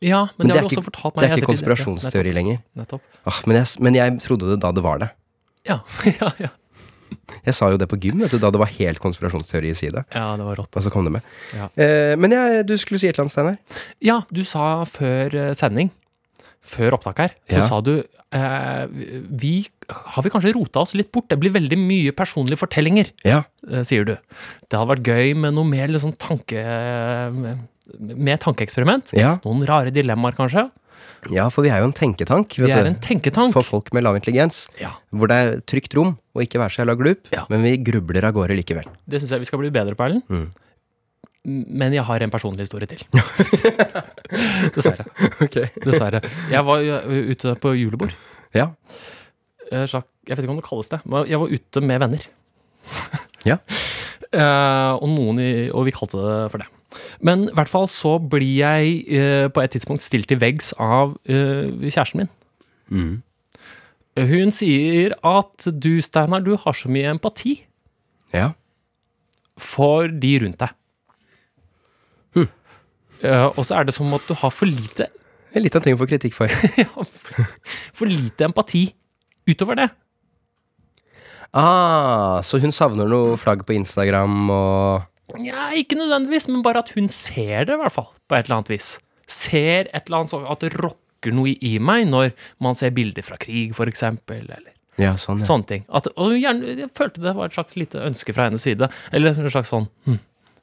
[SPEAKER 3] ja, men,
[SPEAKER 2] Men
[SPEAKER 3] det
[SPEAKER 2] det
[SPEAKER 3] har
[SPEAKER 2] er ikke-
[SPEAKER 3] meg.
[SPEAKER 2] Det er ikke konspirasjonsteori lenger.
[SPEAKER 3] Ja, Nettopp.
[SPEAKER 2] Ah, men, jeg, men jeg trodde det da det var det.
[SPEAKER 3] Ja, ja, ja.
[SPEAKER 2] Jeg sa jo det på gym vet du, da det var helt konspirasjonsteori i side.
[SPEAKER 3] ja, det var rått.
[SPEAKER 2] Og så kom det med.
[SPEAKER 3] Ja.
[SPEAKER 2] Eh, men jeg, du skulle si et eller annet, Steinar?
[SPEAKER 3] Ja, du sa før eh, sending før opptak her, så
[SPEAKER 2] Ja.
[SPEAKER 3] sa du eh, Vi har vi kanskje rota oss litt bort. Det blir veldig mye personlige fortellinger,
[SPEAKER 2] Ja.
[SPEAKER 3] eh, sier du. Det hadde vært gøy med noe mer liksom tanke... Med tankeeksperiment.
[SPEAKER 2] Ja.
[SPEAKER 3] Noen rare dilemmaer, kanskje.
[SPEAKER 2] Ja, for vi er jo en tenketank.
[SPEAKER 3] Vi er
[SPEAKER 2] du.
[SPEAKER 3] en tenketank.
[SPEAKER 2] For folk med lav intelligens.
[SPEAKER 3] Ja,
[SPEAKER 2] Hvor det er trygt rom, og ikke være så jævla glup.
[SPEAKER 3] Ja.
[SPEAKER 2] Men vi grubler av gårde likevel.
[SPEAKER 3] Det syns jeg vi skal bli bedre på, Erlend.
[SPEAKER 2] Mm.
[SPEAKER 3] Men jeg har en personlig historie til. Dessverre.
[SPEAKER 2] Okay.
[SPEAKER 3] Dessverre. Jeg var ute på julebord.
[SPEAKER 2] Ja.
[SPEAKER 3] Eh, Jeg vet ikke om det kalles det. men Jeg var ute med venner.
[SPEAKER 2] Ja.
[SPEAKER 3] Eh, og, noen i, og vi kalte det for det. Men i hvert fall så blir jeg eh, på et tidspunkt stilt til veggs av eh, kjæresten min.
[SPEAKER 2] Mm.
[SPEAKER 3] Hun sier at du, Steinar, du har så mye empati
[SPEAKER 2] Ja.
[SPEAKER 3] for de rundt deg.
[SPEAKER 2] Hm.
[SPEAKER 3] Eh, og så er det som at du har for lite
[SPEAKER 2] En liten ting å få kritikk for.
[SPEAKER 3] ja, for, for lite empati utover det.
[SPEAKER 2] Ah, så hun savner noe flagg på Instagram og
[SPEAKER 3] Ja, ikke nødvendigvis, men bare at hun ser det, i hvert fall. På et eller annet vis. Ser et eller annet sånn at det rokker noe i meg når man ser bilder fra krig, for eksempel, eller
[SPEAKER 2] Ja, sånn, ja.
[SPEAKER 3] sånne ting. At, og gjerne, jeg følte det var et slags lite ønske fra hennes side. Eller en slags sånn hm,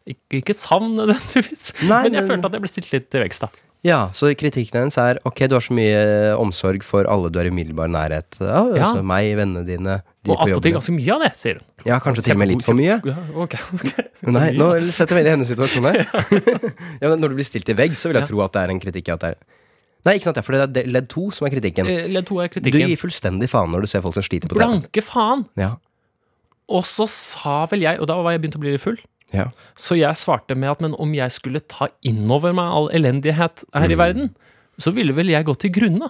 [SPEAKER 3] ikke, ikke savn nødvendigvis, men jeg følte at jeg ble stilt litt til vekst, da.
[SPEAKER 2] Ja, så kritikken hennes er ok, du har så mye omsorg for alle du er i umiddelbar nærhet av.
[SPEAKER 3] Ja.
[SPEAKER 2] Altså meg, vennene dine, de
[SPEAKER 3] Og
[SPEAKER 2] på
[SPEAKER 3] attpåtil
[SPEAKER 2] jobben.
[SPEAKER 3] ganske mye av det, sier hun.
[SPEAKER 2] Ja, kanskje til og med litt for mye.
[SPEAKER 3] Ja, ok, ok.
[SPEAKER 2] Nei, nå setter vi inn i hennes situasjon her. ja, når du blir stilt i vegg, så vil jeg
[SPEAKER 3] Ja.
[SPEAKER 2] tro at det er en kritikk. At det er... Nei, ikke sant, for det er ledd to som er kritikken.
[SPEAKER 3] Eh, Ledd to er
[SPEAKER 2] Du gir fullstendig faen når du ser folk som sliter på TV.
[SPEAKER 3] Blanke faen!
[SPEAKER 2] Ja.
[SPEAKER 3] Og så sa vel jeg, og da var jeg begynt å bli litt full,
[SPEAKER 2] Ja.
[SPEAKER 3] så jeg svarte med at men om jeg skulle ta innover meg all elendighet her
[SPEAKER 2] Mm.
[SPEAKER 3] i verden, så ville vel jeg gått til grunne.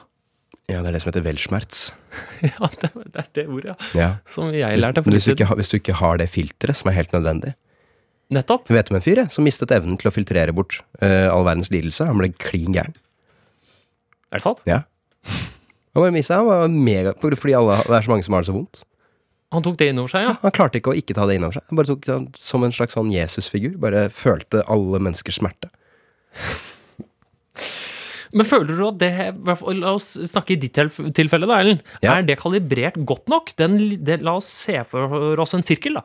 [SPEAKER 2] ja, det er det som heter velschmerz.
[SPEAKER 3] Ja, det er det, er det ordet, ja.
[SPEAKER 2] Ja.
[SPEAKER 3] Som jeg lærte for litt siden.
[SPEAKER 2] hvis du ikke har det filteret som er helt nødvendig.
[SPEAKER 3] Nettopp.
[SPEAKER 2] Jeg vet om en fyr jeg, som mistet evnen til å filtrere bort uh, all verdens lidelse. Han ble klin gæren.
[SPEAKER 3] Er det sant?
[SPEAKER 2] Ja. Han var mega, fordi alle, det er så mange som har det så vondt.
[SPEAKER 3] Han tok det innover seg, ja.
[SPEAKER 2] Han klarte ikke å ikke ta det innover seg. Han bare tok det som en slags sånn Jesusfigur. Bare følte alle menneskers smerte.
[SPEAKER 3] Men føler du at det La oss snakke i ditt tilfelle, da, Ellen.
[SPEAKER 2] Ja.
[SPEAKER 3] Er det kalibrert godt nok? Den, den, la oss se for oss en sirkel, da.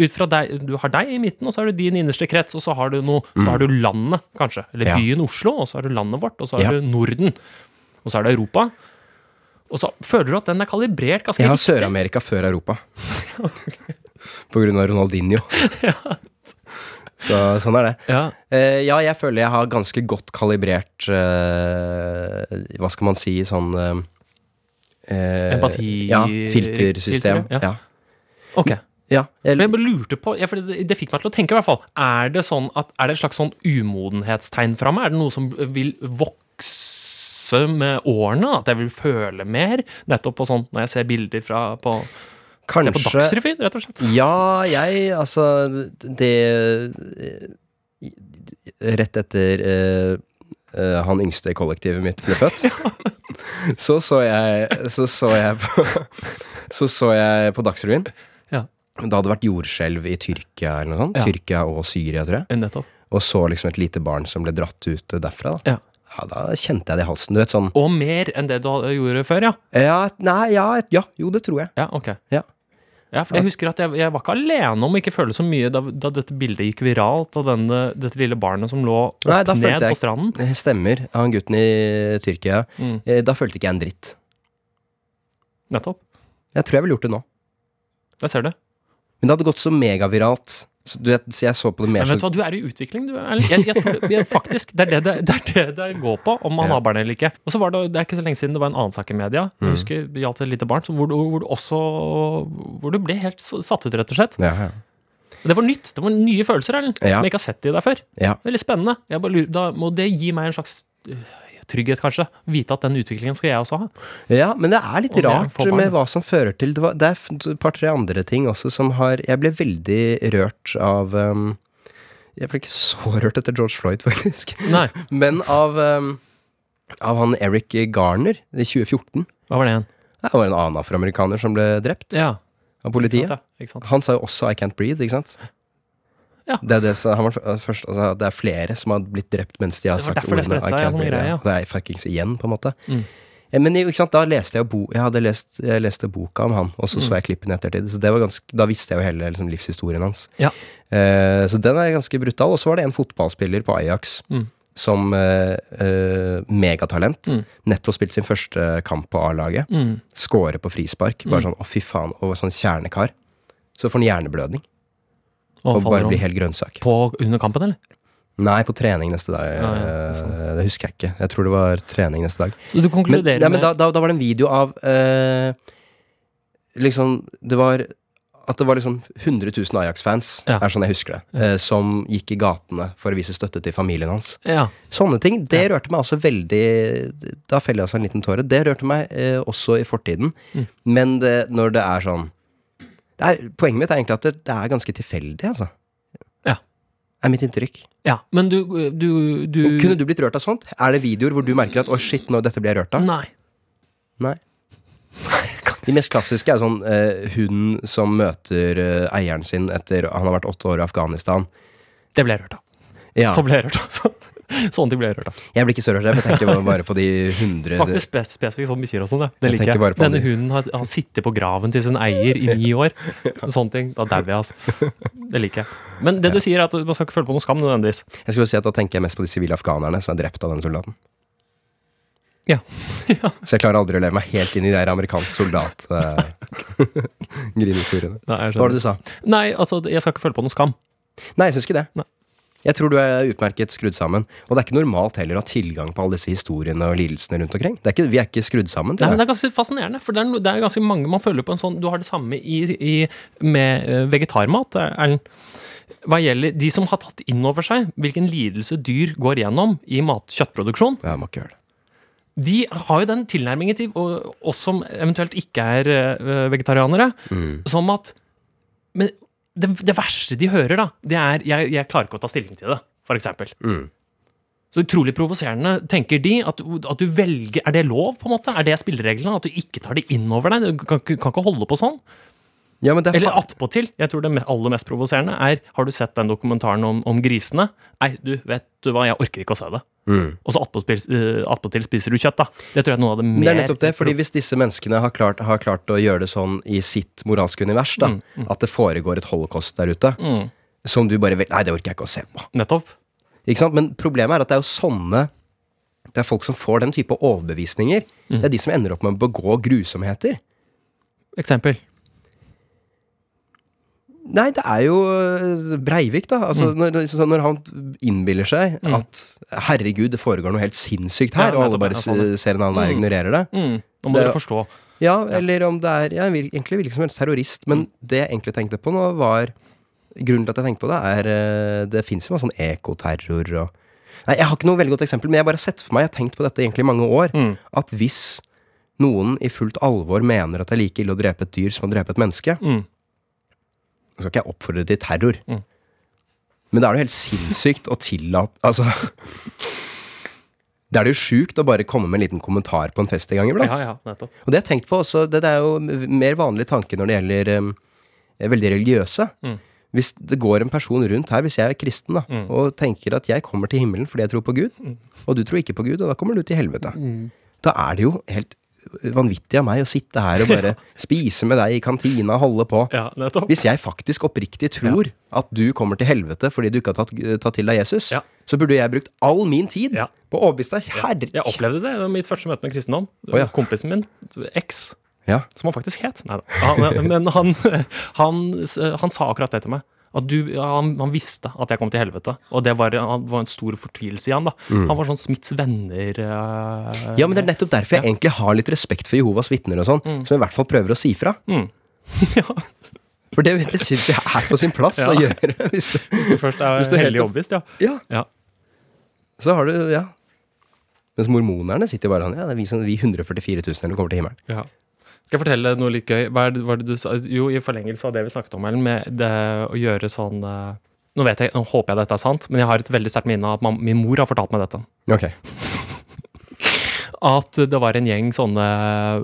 [SPEAKER 3] Ut fra deg, Du har deg i midten, og så har du din innerste krets, og så har du, noe, så har du landet, kanskje. Eller.
[SPEAKER 2] Ja.
[SPEAKER 3] byen Oslo, og så har du landet vårt, og så har
[SPEAKER 2] Ja.
[SPEAKER 3] du Norden. Og så er det Europa. Og så føler du at den er kalibrert ganske riktig.
[SPEAKER 2] Jeg har? Sør-Amerika før Europa. På grunn av Ronaldinho. Så sånn er det.
[SPEAKER 3] Ja.
[SPEAKER 2] Uh, ja, jeg føler jeg har ganske godt kalibrert uh, Hva skal man si sånn eh,
[SPEAKER 3] Empati-
[SPEAKER 2] Ja, filtersystem.
[SPEAKER 3] Filter, ja.
[SPEAKER 2] Ja.
[SPEAKER 3] Ok.
[SPEAKER 2] ja. Jeg,
[SPEAKER 3] jeg bare lurte på, ja, for det, det fikk meg til å tenke i hvert fall. Er det sånn at, er det et slags sånn umodenhetstegn fra meg? Er det noe som vil vokse med årene? At jeg vil føle mer? Nettopp på sånn, når jeg ser bilder fra på, Se på Dagsrevyen, rett og slett.
[SPEAKER 2] Ja, jeg Altså, det eh, Rett etter eh, eh, han yngste i kollektivet mitt ble født, så så jeg Så så jeg på Så så jeg på Dagsrevyen.
[SPEAKER 3] Ja.
[SPEAKER 2] Det hadde vært jordskjelv i Tyrkia eller noe sånt.
[SPEAKER 3] Ja.
[SPEAKER 2] Tyrkia og Syria, tror jeg.
[SPEAKER 3] Nettopp.
[SPEAKER 2] Og så liksom et lite barn som ble dratt ut derfra. Da.
[SPEAKER 3] Ja.
[SPEAKER 2] Ja, da kjente jeg det i halsen. Du vet sånn
[SPEAKER 3] Og mer enn det du gjorde før, ja.
[SPEAKER 2] Ja, nei, ja, ja, jo, det tror jeg.
[SPEAKER 3] Ja, ok.
[SPEAKER 2] Ja.
[SPEAKER 3] Ja, for jeg husker at jeg, jeg var ikke alene om å ikke føle så mye da, da dette bildet gikk viralt, og denne, dette lille barnet som lå opp
[SPEAKER 2] Nei,
[SPEAKER 3] ned
[SPEAKER 2] jeg-
[SPEAKER 3] på stranden.
[SPEAKER 2] Det stemmer. Han gutten i Tyrkia.
[SPEAKER 3] Mm.
[SPEAKER 2] Eh, Da følte ikke jeg en dritt.
[SPEAKER 3] Nettopp.
[SPEAKER 2] Jeg tror jeg ville gjort det nå.
[SPEAKER 3] Jeg ser det.
[SPEAKER 2] Men det hadde gått så megaviralt. Så, du vet, så jeg så på det mer
[SPEAKER 3] Men vet du hva, du er i utvikling, du. Erlend. Jeg, jeg tror det, jeg, faktisk, det er det det, det er det det går på, om man
[SPEAKER 2] Ja.
[SPEAKER 3] har barn eller ikke. Og så var det, det er ikke så lenge siden det var en annen sak i media,
[SPEAKER 2] Mm.
[SPEAKER 3] jeg husker det gjaldt et lite barn, hvor, du, hvor du også Hvor du ble helt satt ut, rett og slett.
[SPEAKER 2] ja, ja.
[SPEAKER 3] Det var nytt. Det var nye følelser, Erlend,
[SPEAKER 2] Ja.
[SPEAKER 3] som jeg ikke har sett i deg før.
[SPEAKER 2] Ja.
[SPEAKER 3] Veldig spennende. Bare da må det gi meg en slags øh, trygghet, kanskje. Vite at den utviklingen skal jeg også ha.
[SPEAKER 2] ja, men det er litt
[SPEAKER 3] Og
[SPEAKER 2] rart med hva som fører til Det, var, det er et par-tre andre ting også som har Jeg ble veldig rørt av um, Jeg ble ikke så rørt etter George Floyd, faktisk.
[SPEAKER 3] Nei,
[SPEAKER 2] Men av, um, av han Eric Garner i 2014.
[SPEAKER 3] hva var det igjen?
[SPEAKER 2] Det var en annen afroamerikaner som ble drept
[SPEAKER 3] Ja.
[SPEAKER 2] av politiet.
[SPEAKER 3] Sant, ja.
[SPEAKER 2] Han sa jo også 'I can't breathe', ikke sant?
[SPEAKER 3] Ja.
[SPEAKER 2] Det, er det, han var først, altså, det er flere som har blitt drept mens de har sagt ordene.
[SPEAKER 3] Det var derfor det spredte seg, greie, ja.
[SPEAKER 2] Det er fuckings igjen, på en måte.
[SPEAKER 3] Mm.
[SPEAKER 2] Eh, Men da leste jeg bo, jeg lest, jeg leste boka om han, og så
[SPEAKER 3] Mm.
[SPEAKER 2] så jeg klippen i ettertid. Så det var ganske, da visste jeg jo hele liksom, livshistorien hans.
[SPEAKER 3] Ja.
[SPEAKER 2] Eh, så den er ganske brutal. Og så var det en fotballspiller på Ajax
[SPEAKER 3] Mm.
[SPEAKER 2] som eh, eh, megatalent.
[SPEAKER 3] Mm.
[SPEAKER 2] Nettopp spilt sin første kamp på A-laget.
[SPEAKER 3] Mm.
[SPEAKER 2] Score på frispark. Bare
[SPEAKER 3] Mm.
[SPEAKER 2] sånn å, fy faen. Og sånn kjernekar. Så får han hjerneblødning.
[SPEAKER 3] Og
[SPEAKER 2] Og bare
[SPEAKER 3] om
[SPEAKER 2] blir helt grønnsak.
[SPEAKER 3] på under kampen, eller?
[SPEAKER 2] Nei, på trening neste dag.
[SPEAKER 3] Ah, ja,
[SPEAKER 2] eh,
[SPEAKER 3] sånn.
[SPEAKER 2] Det husker jeg ikke. Jeg tror det var trening neste dag.
[SPEAKER 3] Så du
[SPEAKER 2] Men,
[SPEAKER 3] konkluderer
[SPEAKER 2] ja, men
[SPEAKER 3] med
[SPEAKER 2] da, da, da var det en video av eh, Liksom Det var at det var liksom 100 000 Ajax-fans,
[SPEAKER 3] Ja.
[SPEAKER 2] er sånn jeg husker det, eh, som gikk i gatene for å vise støtte til familien hans.
[SPEAKER 3] Ja.
[SPEAKER 2] Sånne ting, det rørte meg også veldig Da feller jeg altså en liten tåre. Det rørte meg eh, også i fortiden.
[SPEAKER 3] Mm.
[SPEAKER 2] Men det, når det er sånn er, Poenget mitt er egentlig at det, det er ganske tilfeldig, altså.
[SPEAKER 3] Ja.
[SPEAKER 2] Er mitt inntrykk.
[SPEAKER 3] ja. Men du, du, du
[SPEAKER 2] Kunne du blitt rørt av sånt? Er det videoer hvor du merker at 'å, shit, nå dette blir jeg rørt av'?
[SPEAKER 3] Nei.
[SPEAKER 2] Nei. De mest klassiske er sånn eh, hunden som møter eh, eieren sin etter han har vært åtte år i Afghanistan.
[SPEAKER 3] Det ble jeg rørt av.
[SPEAKER 2] Ja,
[SPEAKER 3] Så ble jeg rørt av. Så, sånne ting blir jeg rørt av.
[SPEAKER 2] Jeg blir ikke så rørt, jeg tenker bare- på de hundre
[SPEAKER 3] Faktisk spes spesifikt sånn bikkjer og sånn. ja. Det
[SPEAKER 2] Jeg
[SPEAKER 3] liker jeg. Denne
[SPEAKER 2] de-
[SPEAKER 3] hunden har, har sittet på graven til sin eier i ni år. Sånne ting. Da dauer jeg, altså. Det liker jeg. Men det du sier, er at man skal ikke føle på noe skam nødvendigvis.
[SPEAKER 2] Jeg skulle si at Da tenker jeg mest på de sivile afghanerne som er drept av den soldaten.
[SPEAKER 3] Ja.
[SPEAKER 2] Så jeg klarer aldri å leve meg helt inn i de der amerikansk soldat uh, Grinehistoriene.
[SPEAKER 3] Nei, jeg
[SPEAKER 2] Hva var det du sa?
[SPEAKER 3] Nei, altså, jeg skal ikke føle på noe skam.
[SPEAKER 2] Nei, jeg syns ikke det.
[SPEAKER 3] Nei.
[SPEAKER 2] Jeg tror du er utmerket skrudd sammen. Og det er ikke normalt heller å ha tilgang på alle disse historiene og lidelsene rundt omkring. Det er ikke, vi er ikke skrudd sammen
[SPEAKER 3] Nei,
[SPEAKER 2] det.
[SPEAKER 3] Er ganske fascinerende, for det er, det er ganske mange man føler på en sånn Du har det samme i, i, med eh, vegetarmat, Erlend. Hva gjelder de som har tatt inn over seg hvilken lidelse dyr går gjennom i mat-kjøttproduksjon,
[SPEAKER 2] Ja, må ikke gjøre det.
[SPEAKER 3] de har jo den tilnærmingen til oss som eventuelt ikke er vegetarianere, vegetarianere, som at Men det, det verste de hører, da, det er jeg, 'jeg klarer ikke å ta stilling til det', for eksempel.
[SPEAKER 2] Mm.
[SPEAKER 3] Så utrolig provoserende, tenker de. At, at du velger Er det lov, på en måte? Er det spillereglene? At du ikke tar det inn over deg? Du kan, kan ikke holde på sånn.
[SPEAKER 2] Ja, men det er
[SPEAKER 3] Eller attpåtil. Jeg tror det aller mest provoserende er Har du sett den dokumentaren om, om grisene? Nei, du vet du hva, jeg orker ikke å se det.
[SPEAKER 2] Mm.
[SPEAKER 3] Og så attpåtil uh, attpåtil spiser du kjøtt, da. Det tror jeg er noe av det mer
[SPEAKER 2] det er nettopp det, fordi hvis disse menneskene har klart, har klart å gjøre det sånn i sitt moralske univers, da, at det foregår et holocaust der ute,
[SPEAKER 3] Mm,
[SPEAKER 2] som du bare Nei, det orker jeg ikke å se på.
[SPEAKER 3] nettopp.
[SPEAKER 2] Ikke sant? Men problemet er at det er jo sånne Det er folk som får den type overbevisninger. Det er de som ender opp med å begå grusomheter.
[SPEAKER 3] Eksempel.
[SPEAKER 2] Nei, det er jo øh, Breivik, da. Altså, når, så når han innbiller seg at herregud, det foregår noe helt sinnssykt her,
[SPEAKER 3] Ja,
[SPEAKER 2] og alle bare
[SPEAKER 3] sånn,
[SPEAKER 2] ser en annen vei og ignorerer det.
[SPEAKER 3] Mm, nå må dere forstå.
[SPEAKER 2] Ja, eller om det er ja, egentlig hvilken som helst terrorist. Men det jeg egentlig tenkte på nå, var Grunnen til at jeg tenkte på det, er øh, Det fins jo noe sånn ekoterror og Nei, jeg har ikke noe veldig godt eksempel, men jeg har bare sett for meg, jeg har tenkt på dette egentlig i mange år,
[SPEAKER 3] Mm.
[SPEAKER 2] at hvis noen i fullt alvor mener at det er like ille å drepe et dyr som å drepe et menneske,
[SPEAKER 3] Mm.
[SPEAKER 2] Skal ikke jeg oppfordre til terror.
[SPEAKER 3] Mm.
[SPEAKER 2] Men da er det jo helt sinnssykt å tillate Altså Det er det jo sjukt å bare komme med en liten kommentar på en fest en gang iblant.
[SPEAKER 3] Ja, ja.
[SPEAKER 2] Og det har jeg tenkt på også, det, det er jo mer vanlig tanke når det gjelder um, veldig religiøse.
[SPEAKER 3] Mm.
[SPEAKER 2] Hvis det går en person rundt her, hvis jeg er kristen, da,
[SPEAKER 3] Mm.
[SPEAKER 2] og tenker at jeg kommer til himmelen fordi jeg tror på Gud, og du tror ikke på Gud, og da kommer du til helvete.
[SPEAKER 3] Mm.
[SPEAKER 2] Da er det jo helt vanvittig av meg å sitte her og bare spise med deg i kantina og holde på.
[SPEAKER 3] Ja.
[SPEAKER 2] Hvis jeg faktisk oppriktig tror at du kommer til helvete fordi du ikke har tatt, tatt til deg Jesus,
[SPEAKER 3] Ja.
[SPEAKER 2] så burde jeg brukt all min tid
[SPEAKER 3] Ja.
[SPEAKER 2] på å overbevise deg. Herre
[SPEAKER 3] Jeg opplevde det i mitt første møte med kristendom.
[SPEAKER 2] Oh, ja.
[SPEAKER 3] Kompisen min, eks,
[SPEAKER 2] Ja.
[SPEAKER 3] som han faktisk het. Nei da. Han, han, han, han sa akkurat det til meg. At du, han, han visste at jeg kom til helvete, og det var, var en stor fortvilelse i han. da. Han var sånn Smiths venner eh,
[SPEAKER 2] ja, men det er nettopp derfor jeg egentlig har litt respekt for Jehovas vitner og sånn, som i hvert fall prøver å si fra.
[SPEAKER 3] Mm. ja,
[SPEAKER 2] For det, det syns jeg er på sin plass
[SPEAKER 3] Ja.
[SPEAKER 2] å gjøre. Hvis du,
[SPEAKER 3] Hvis du først er
[SPEAKER 2] du
[SPEAKER 3] hellig overbevist, ja.
[SPEAKER 2] ja,
[SPEAKER 3] ja.
[SPEAKER 2] så har du Ja. Mens mormonerne sitter bare sånn Ja, det er vi, vi 144 000 eller kommer til himmelen.
[SPEAKER 3] Ja. Skal jeg fortelle noe litt gøy? Hva er det, hva er det du sa? Jo, i forlengelse av det vi snakket om, Ellen, med det å gjøre sånn eh, Nå vet jeg, nå håper jeg dette er sant, men jeg har et veldig sterkt minne av at man, min mor har fortalt meg dette.
[SPEAKER 2] Ok.
[SPEAKER 3] At det var en gjeng sånne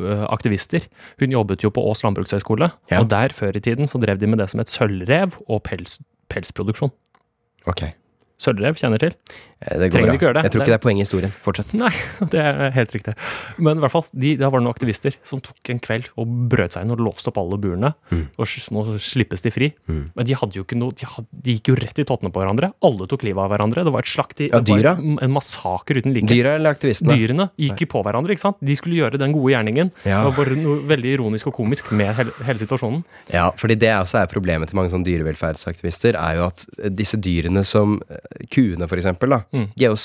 [SPEAKER 3] eh, aktivister. Hun jobbet jo på Ås landbrukshøgskole,
[SPEAKER 2] Ja.
[SPEAKER 3] og der før i tiden så drev de med det som het sølvrev og pels, pelsproduksjon.
[SPEAKER 2] Ok.
[SPEAKER 3] Sølvrev kjenner til.
[SPEAKER 2] Eh, Det går
[SPEAKER 3] Trenger
[SPEAKER 2] bra.
[SPEAKER 3] ikke gjøre det.
[SPEAKER 2] Jeg tror ikke det er poenget i historien. Fortsett.
[SPEAKER 3] Nei, det er helt riktig. Men i hvert fall, de, da var det noen aktivister som tok en kveld og brøt seg inn og låste opp alle burene.
[SPEAKER 2] Mm.
[SPEAKER 3] Og nå slippes de fri. Men de hadde jo ikke noe De, hadde, de gikk jo rett i tottene på hverandre. Alle tok livet av hverandre. Det var et slakt i
[SPEAKER 2] Ja, dyra?
[SPEAKER 3] et, En massaker uten like.
[SPEAKER 2] Dyra eller aktivistene?
[SPEAKER 3] Dyrene gikk jo på hverandre. ikke sant? De skulle gjøre den gode gjerningen.
[SPEAKER 2] Ja.
[SPEAKER 3] Det var bare noe veldig ironisk og komisk med hele, hele situasjonen.
[SPEAKER 2] Ja, fordi det også er problemet til mange sånne dyrevelferdsaktivister, er jo at eh, disse dyrene som eh, kuene for eksempel, da,
[SPEAKER 3] Mm.
[SPEAKER 2] de, er jo,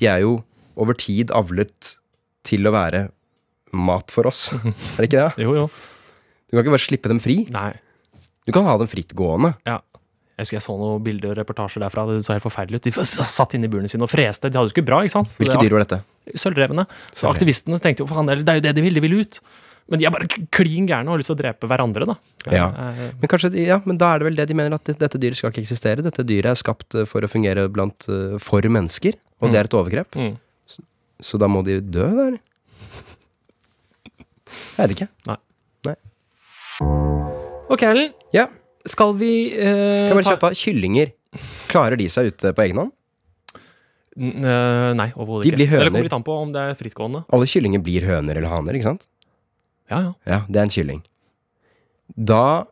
[SPEAKER 2] de er jo over tid avlet til å være mat for oss. Er det ikke det?
[SPEAKER 3] Jo, jo.
[SPEAKER 2] Du kan ikke bare slippe dem fri.
[SPEAKER 3] Nei.
[SPEAKER 2] Du kan ha dem frittgående.
[SPEAKER 3] Ja. Jeg husker jeg så noen bilder og reportasjer derfra. Det så helt forferdelig ut. De satt inne i burene sine og freste. De hadde det ikke bra, ikke sant? Så
[SPEAKER 2] Hvilke dyr var dette?
[SPEAKER 3] Sølvrevene. Så aktivistene tenkte jo faen, det er jo det de vil, de vil ut. Men de er bare klin gærne og har lyst til å drepe hverandre, da.
[SPEAKER 2] Ja.
[SPEAKER 3] Eh,
[SPEAKER 2] Men kanskje, ja, men da er det vel det de mener, at dette dyret skal ikke eksistere. Dette dyret er skapt eh, for å fungere blant, eh, for mennesker, og det er et overgrep.
[SPEAKER 3] Mm.
[SPEAKER 2] Så da må de dø, da, eller? Jeg vet ikke.
[SPEAKER 3] Ok, Ellen.
[SPEAKER 2] Ja,
[SPEAKER 3] Skal vi eh,
[SPEAKER 2] kan jeg bare kjøpe ta kyllinger. Klarer de seg ute på egen hånd?
[SPEAKER 3] N- eh, Nei, overhodet
[SPEAKER 2] De
[SPEAKER 3] ikke.
[SPEAKER 2] blir høner.
[SPEAKER 3] Eller kommer litt an på om det er frittgående.
[SPEAKER 2] Alle kyllinger blir høner eller haner, ikke sant?
[SPEAKER 3] Ja, ja.
[SPEAKER 2] Ja, det er en kylling. Da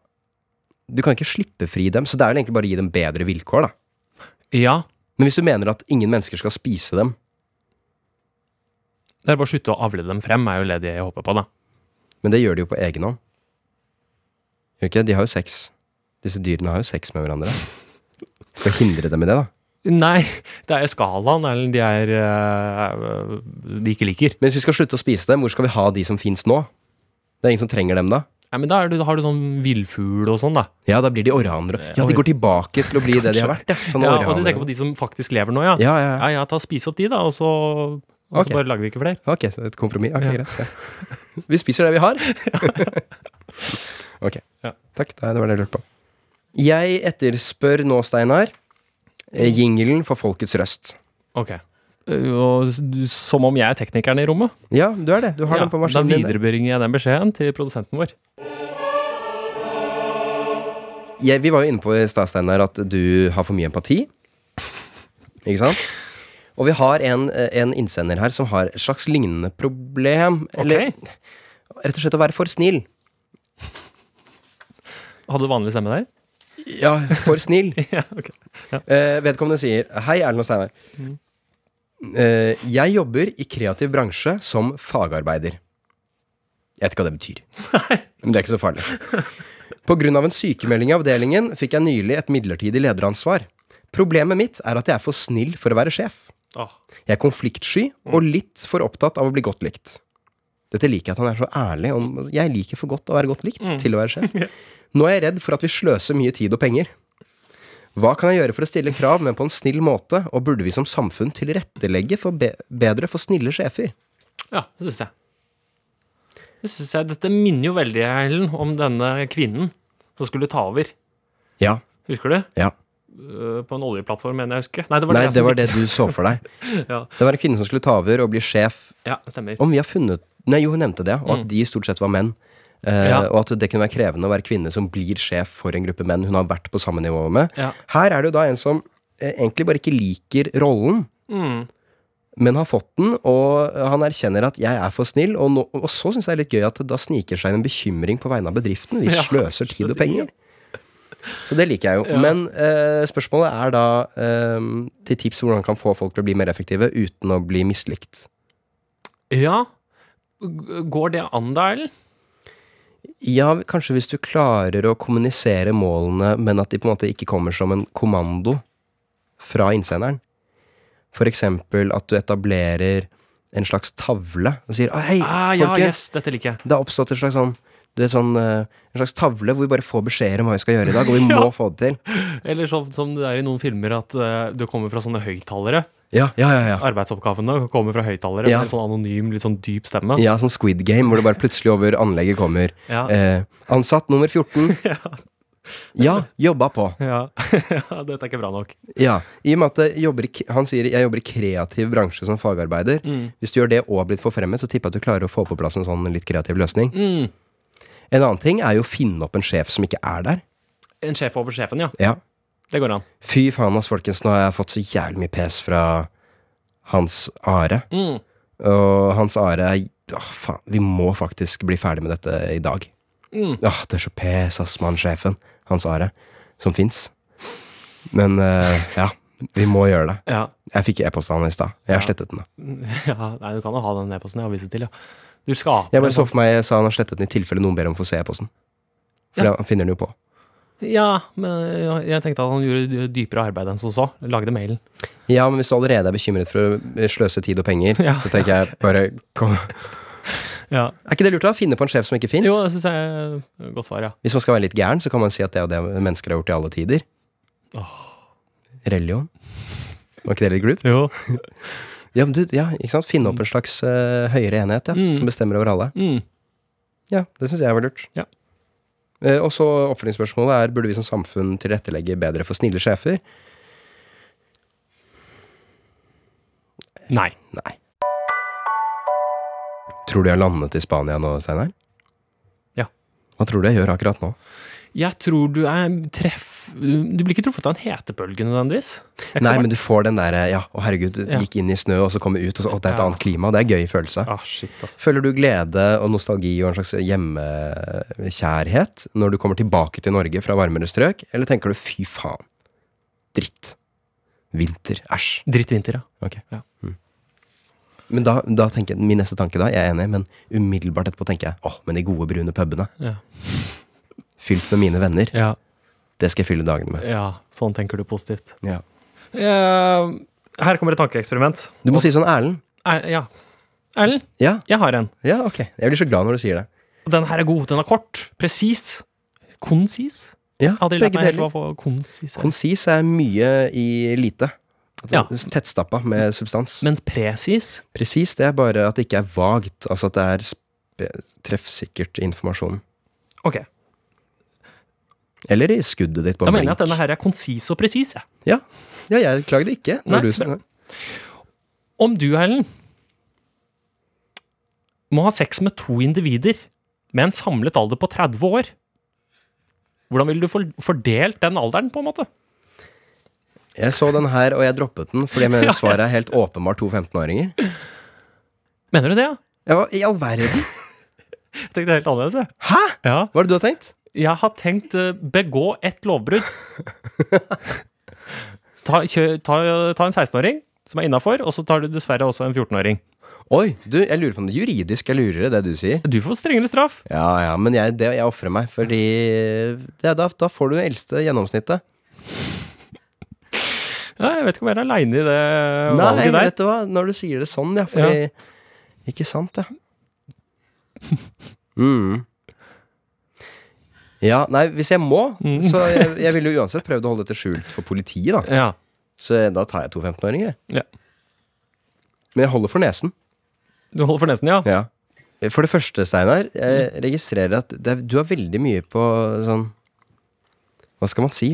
[SPEAKER 2] Du kan ikke slippe fri dem, så det er vel egentlig bare å gi dem bedre vilkår, da.
[SPEAKER 3] Ja,
[SPEAKER 2] Men hvis du mener at ingen mennesker skal spise dem
[SPEAKER 3] det er bare å slutte å avle dem frem, er jo det jeg håper på, da.
[SPEAKER 2] Men det gjør de jo på egen hånd. Gjør ikke? De har jo sex. Disse dyrene har jo sex med hverandre. Skal hindre dem i det, da.
[SPEAKER 3] Nei, det er skalaen eller de er eh, de ikke liker.
[SPEAKER 2] Men hvis vi skal slutte å spise dem, hvor skal vi ha de som fins nå? Det er ingen som trenger dem da.
[SPEAKER 3] Ja, men da, du, har du sånn villfugl og sånn, da.
[SPEAKER 2] Ja, da blir de orrhanere. Ja, de går tilbake til å bli det de har vært. Ja.
[SPEAKER 3] Ja, og du tenker på de som faktisk lever nå, ja?
[SPEAKER 2] Ja, ja, ja.
[SPEAKER 3] Ja, ja, ta spis opp de, da, og så, og
[SPEAKER 2] okay.
[SPEAKER 3] så bare lager vi ikke flere.
[SPEAKER 2] Ok, så et kompromiss. Ok,
[SPEAKER 3] Ja.
[SPEAKER 2] greit. Ja. Vi spiser det vi har. ok.
[SPEAKER 3] Ja.
[SPEAKER 2] Takk, det var det jeg lurte på. Jeg etterspør nå, Steinar, eh, jingelen for folkets røst.
[SPEAKER 3] Ok. Og som om jeg er teknikeren i rommet.
[SPEAKER 2] Ja, du er det. Du har
[SPEAKER 3] Ja,
[SPEAKER 2] den på maskinen Da
[SPEAKER 3] viderebringer jeg den beskjeden til produsenten vår.
[SPEAKER 2] Jeg, vi var jo inne på i stad, Steinar, at du har for mye empati. Ikke sant? Og vi har en, eh, en innsender her som har et slags lignende problem. Eller
[SPEAKER 3] Ok.
[SPEAKER 2] rett og slett å være for snill.
[SPEAKER 3] Hadde du vanlig stemme der?
[SPEAKER 2] Ja, for snill.
[SPEAKER 3] ja, ok.
[SPEAKER 2] Eh, vedkommende sier Hei, Erlend og Steinar. Eh, jeg jobber i kreativ bransje som fagarbeider. Jeg vet ikke hva det betyr. Men det er ikke så farlig. Av en sykemelding i avdelingen fikk jeg nylig et midlertidig lederansvar. Problemet mitt er at jeg er for snill for å være sjef. Jeg er konfliktsky og litt for opptatt av å bli godt likt. Dette liker jeg at han er så ærlig om Jeg liker for godt å være godt likt til å være sjef. Nå er jeg redd for at vi sløser mye tid og penger. Hva kan jeg gjøre for å stille krav, men på en snill måte, og burde vi som samfunn tilrettelegge for be bedre for snille sjefer?
[SPEAKER 3] Ja, det syns jeg. Det synes jeg. Dette minner jo veldig, Ellen, om denne kvinnen som skulle ta over.
[SPEAKER 2] Ja.
[SPEAKER 3] Husker du?
[SPEAKER 2] ja.
[SPEAKER 3] Øh, På en oljeplattform, mener jeg å huske. Nei, det var
[SPEAKER 2] Nei,
[SPEAKER 3] det,
[SPEAKER 2] det var det du så for deg.
[SPEAKER 3] Ja.
[SPEAKER 2] Det var en kvinne som skulle ta over og bli sjef.
[SPEAKER 3] Ja, stemmer.
[SPEAKER 2] Om vi har funnet Nei, jo, hun nevnte det, og at de stort sett var menn. Eh.
[SPEAKER 3] Ja.
[SPEAKER 2] Og at det kunne være krevende å være kvinne som blir sjef for en gruppe menn hun har vært på samme nivå med.
[SPEAKER 3] Ja.
[SPEAKER 2] Her er det jo da en som eh, egentlig bare ikke liker rollen,
[SPEAKER 3] Mm.
[SPEAKER 2] men har fått den, og han erkjenner at 'jeg er for snill', og, nå, og så syns jeg det er litt gøy at det da sniker seg inn en bekymring på vegne av bedriften. Vi sløser tid og penger. Så det liker jeg jo.
[SPEAKER 3] Ja.
[SPEAKER 2] Men eh, spørsmålet er da eh, til tips hvordan man kan få folk til å bli mer effektive uten å bli mislikt.
[SPEAKER 3] Ja. Går det an da, Ellen?
[SPEAKER 2] Ja, kanskje hvis du klarer å kommunisere målene, men at de på en måte ikke kommer som en kommando fra innsenderen. For eksempel at du etablerer en slags tavle og sier «Ah, Hei,
[SPEAKER 3] Ah, ja,
[SPEAKER 2] folkens!
[SPEAKER 3] yes, dette liker jeg.
[SPEAKER 2] Det har oppstått en slags sånn det er sånn, eh, en slags tavle hvor vi bare får beskjeder om hva vi skal gjøre i dag, og vi må
[SPEAKER 3] Ja.
[SPEAKER 2] få det til.
[SPEAKER 3] Eller sånn som det er i noen filmer, at øh, det kommer fra sånne høyttalere.
[SPEAKER 2] Ja, ja, ja. Ja,
[SPEAKER 3] Arbeidsoppgavene kommer fra høyttalere
[SPEAKER 2] Ja.
[SPEAKER 3] med en sånn anonym, litt sånn dyp stemme.
[SPEAKER 2] ja sånn Squid Game, hvor det bare plutselig over anlegget kommer
[SPEAKER 3] Ja.
[SPEAKER 2] eh, Ansatt nummer 14. Ja, jobba på.
[SPEAKER 3] Ja. ja, dette er ikke bra nok.
[SPEAKER 2] Ja, i og med at jobber Han sier jeg jobber i kreativ bransje som fagarbeider.
[SPEAKER 3] Mm.
[SPEAKER 2] Hvis du gjør det og har blitt forfremmet, så tipper jeg at du klarer å få på plass en sånn litt kreativ løsning.
[SPEAKER 3] Mm.
[SPEAKER 2] En annen ting er jo å finne opp en sjef som ikke er der.
[SPEAKER 3] En sjef over sjefen, ja.
[SPEAKER 2] Ja.
[SPEAKER 3] Det går an.
[SPEAKER 2] Fy faen, ass, folkens. Nå har jeg fått så jævlig mye pes fra Hans Are.
[SPEAKER 3] Mm.
[SPEAKER 2] Og Hans Are Åh, faen. Vi må faktisk bli ferdig med dette i dag.
[SPEAKER 3] Mm.
[SPEAKER 2] Åh, det er så pes, ass, mann-sjefen. Hans Are. Som fins. Men uh, ja, vi må gjøre det.
[SPEAKER 3] Ja.
[SPEAKER 2] Jeg fikk e-post av han i stad. Jeg har
[SPEAKER 3] Ja.
[SPEAKER 2] slettet den.
[SPEAKER 3] ja. Nei, du kan jo ha den e-posten jeg har vist til, ja. Du skaper
[SPEAKER 2] Jeg bare så for meg jeg sa han har slettet den i tilfelle noen ber om å få se e-posten. For
[SPEAKER 3] Ja.
[SPEAKER 2] han finner den jo på.
[SPEAKER 3] Ja, men jeg tenkte at han gjorde dypere arbeid enn som så. Lagde mailen.
[SPEAKER 2] Ja, men hvis du allerede er bekymret for å sløse tid og penger,
[SPEAKER 3] Ja.
[SPEAKER 2] så tenker jeg bare kom.
[SPEAKER 3] Ja.
[SPEAKER 2] Er ikke det lurt å Finne på en sjef som ikke fins?
[SPEAKER 3] Jo, det syns jeg er et godt svar, ja.
[SPEAKER 2] Hvis man skal være litt gæren, så kan man si at det er det mennesker har gjort i alle tider. Religion. Var ikke det litt glupt?
[SPEAKER 3] Jo.
[SPEAKER 2] Ja, men du, ja, ikke sant? Finne opp en slags uh, høyere enhet ja,
[SPEAKER 3] Mm.
[SPEAKER 2] som bestemmer over alle.
[SPEAKER 3] Mm.
[SPEAKER 2] Ja, det syns jeg var lurt.
[SPEAKER 3] Ja.
[SPEAKER 2] Eh, og så oppfølgingsspørsmålet er burde vi som samfunn tilrettelegge bedre for snille sjefer.
[SPEAKER 3] Nei.
[SPEAKER 2] Nei. Tror du jeg har landet i Spania nå, Steinar?
[SPEAKER 3] Ja.
[SPEAKER 2] Hva tror du jeg gjør akkurat nå?
[SPEAKER 3] Jeg tror du er treff... Du blir ikke truffet av en hetebølge nødvendigvis.
[SPEAKER 2] Nei, men du får den derre Ja, å herregud,
[SPEAKER 3] Ja.
[SPEAKER 2] gikk inn i snø, og så kom ut, og så Å, det er et
[SPEAKER 3] Ja.
[SPEAKER 2] annet klima. Det er en gøy følelse.
[SPEAKER 3] Ah, shit, altså.
[SPEAKER 2] Føler du glede og nostalgi og en slags hjemmekjærhet når du kommer tilbake til Norge fra varmere strøk, eller tenker du fy faen, dritt, vinter, æsj?
[SPEAKER 3] Drittvinter, ja.
[SPEAKER 2] Ok.
[SPEAKER 3] Ja.
[SPEAKER 2] Mm. Men da, da tenker jeg, min neste tanke da, jeg er enig, men umiddelbart etterpå tenker jeg åh, men de gode brune pubene,
[SPEAKER 3] Ja.
[SPEAKER 2] Fylt med mine venner,
[SPEAKER 3] ja.
[SPEAKER 2] det skal jeg fylle dagene med.
[SPEAKER 3] ja. Sånn tenker du positivt.
[SPEAKER 2] Ja.
[SPEAKER 3] Eh, her kommer et tankeeksperiment.
[SPEAKER 2] Du må si sånn, Erlend.
[SPEAKER 3] Er, ja. Erlend,
[SPEAKER 2] Ja,
[SPEAKER 3] jeg har en.
[SPEAKER 2] ja, ok. Jeg blir så glad når du sier det.
[SPEAKER 3] Den her er god. Den er kort. Presis. Konsis.
[SPEAKER 2] Ja,
[SPEAKER 3] hadde
[SPEAKER 2] begge deler.
[SPEAKER 3] konsis er.
[SPEAKER 2] Konsis er mye i lite.
[SPEAKER 3] Ja.
[SPEAKER 2] Tettstappa med substans.
[SPEAKER 3] Mens presis
[SPEAKER 2] Presis, det er bare at det ikke er vagt. Altså at det er treffsikkert informasjon.
[SPEAKER 3] Ok,
[SPEAKER 2] Eller i skuddet ditt på
[SPEAKER 3] da
[SPEAKER 2] en
[SPEAKER 3] mener jeg at denne her er konsis og presis. jeg.
[SPEAKER 2] Ja. ja, jeg klagde ikke.
[SPEAKER 3] Nei,
[SPEAKER 2] du,
[SPEAKER 3] bra. Om du, Erlend, må ha sex med to individer med en samlet alder på 30 år, hvordan ville du for- fordelt den alderen, på en måte?
[SPEAKER 2] jeg så den her, og jeg droppet den, fordi jeg mener svaret er helt åpenbart to 15-åringer.
[SPEAKER 3] Mener du det, ja?
[SPEAKER 2] Ja, i all verden?
[SPEAKER 3] Jeg tenkte helt annerledes, jeg.
[SPEAKER 2] Hæ?
[SPEAKER 3] Ja.
[SPEAKER 2] Hva er det du har tenkt?
[SPEAKER 3] Jeg har tenkt eh, begå ett lovbrudd. ta, kjø, ta, ta en 16-åring som er innafor, og så tar du dessverre også en 14-åring.
[SPEAKER 2] Oi, du, jeg lurer på om det juridisk er lurere, det du sier.
[SPEAKER 3] Du får strengere straff.
[SPEAKER 2] Ja, ja, men jeg, det, jeg ofrer meg, fordi det, da, da får du det eldste gjennomsnittet.
[SPEAKER 3] Ja, jeg vet ikke om jeg er aleine i det
[SPEAKER 2] Nei,
[SPEAKER 3] valget der.
[SPEAKER 2] vet du hva, når du sier det sånn, ja, fordi Ikke sant, ja. Mm. Ja, nei, hvis jeg må,
[SPEAKER 3] Mm.
[SPEAKER 2] så jeg, jeg ville jo uansett prøvd å holde dette skjult for politiet, da.
[SPEAKER 3] Ja.
[SPEAKER 2] Så da tar jeg to 15-åringer, jeg.
[SPEAKER 3] Ja.
[SPEAKER 2] Men jeg holder for nesen.
[SPEAKER 3] Du holder for nesen, ja?
[SPEAKER 2] Ja. For det første, Steinar, jeg registrerer at er- du har veldig mye på sånn Hva skal man si?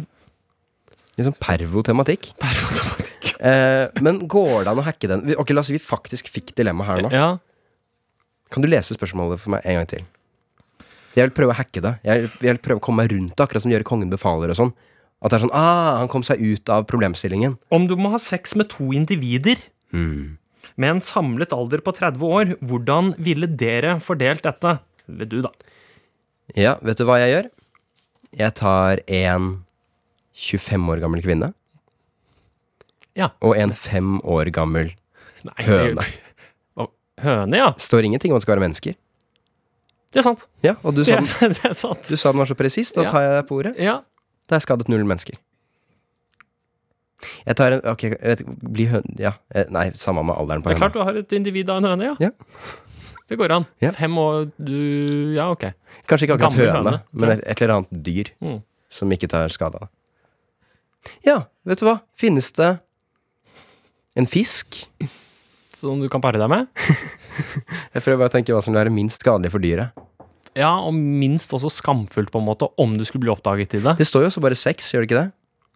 [SPEAKER 2] Litt sånn pervotematikk.
[SPEAKER 3] Pervotematikk.
[SPEAKER 2] Eh, men går det an å hacke den? Ok, La oss si vi faktisk fikk dilemma her nå.
[SPEAKER 3] Ja.
[SPEAKER 2] Kan du lese spørsmålet for meg en gang til? Jeg vil prøve å hacke det. Jeg, jeg vil prøve å komme meg rundt det, akkurat som de gjør i Kongen befaler og sånn. At det er sånn Ah, han kom seg ut av problemstillingen.
[SPEAKER 3] Om du må ha sex med to individer
[SPEAKER 2] mm.
[SPEAKER 3] med en samlet alder på 30 år, hvordan ville dere fordelt dette? Eller du, da.
[SPEAKER 2] Ja, vet du hva jeg gjør? Jeg tar en 25 år gammel kvinne
[SPEAKER 3] Ja.
[SPEAKER 2] og en 5 år gammel
[SPEAKER 3] Nei,
[SPEAKER 2] høne.
[SPEAKER 3] Høne, ja.
[SPEAKER 2] Står ingenting om at det skal være mennesker.
[SPEAKER 3] Det er sant.
[SPEAKER 2] Ja, og du
[SPEAKER 3] Det
[SPEAKER 2] sa,
[SPEAKER 3] er,
[SPEAKER 2] den,
[SPEAKER 3] det er sant.
[SPEAKER 2] du sa den var så presis, da tar jeg deg på ordet.
[SPEAKER 3] Ja.
[SPEAKER 2] Har jeg skadet null mennesker. Jeg tar en Ok, vet bli høne Ja. eh, Nei, samme med alderen på
[SPEAKER 3] Det er klart du har et individ av en høne, ja.
[SPEAKER 2] Ja.
[SPEAKER 3] Det går an.
[SPEAKER 2] Ja.
[SPEAKER 3] Fem år du Ja, ok.
[SPEAKER 2] Kanskje ikke akkurat høne,
[SPEAKER 3] høne,
[SPEAKER 2] men et, et eller annet dyr
[SPEAKER 3] Mm.
[SPEAKER 2] som ikke tar skade av det. Ja, vet du hva? Finnes det en fisk?
[SPEAKER 3] Som du kan pare deg med?
[SPEAKER 2] Jeg prøver bare å tenke hva som vil være minst skadelig for dyret.
[SPEAKER 3] Ja, og minst også skamfullt, på en måte, om du skulle bli oppdaget i det.
[SPEAKER 2] Det står jo også bare sex, gjør det ikke det?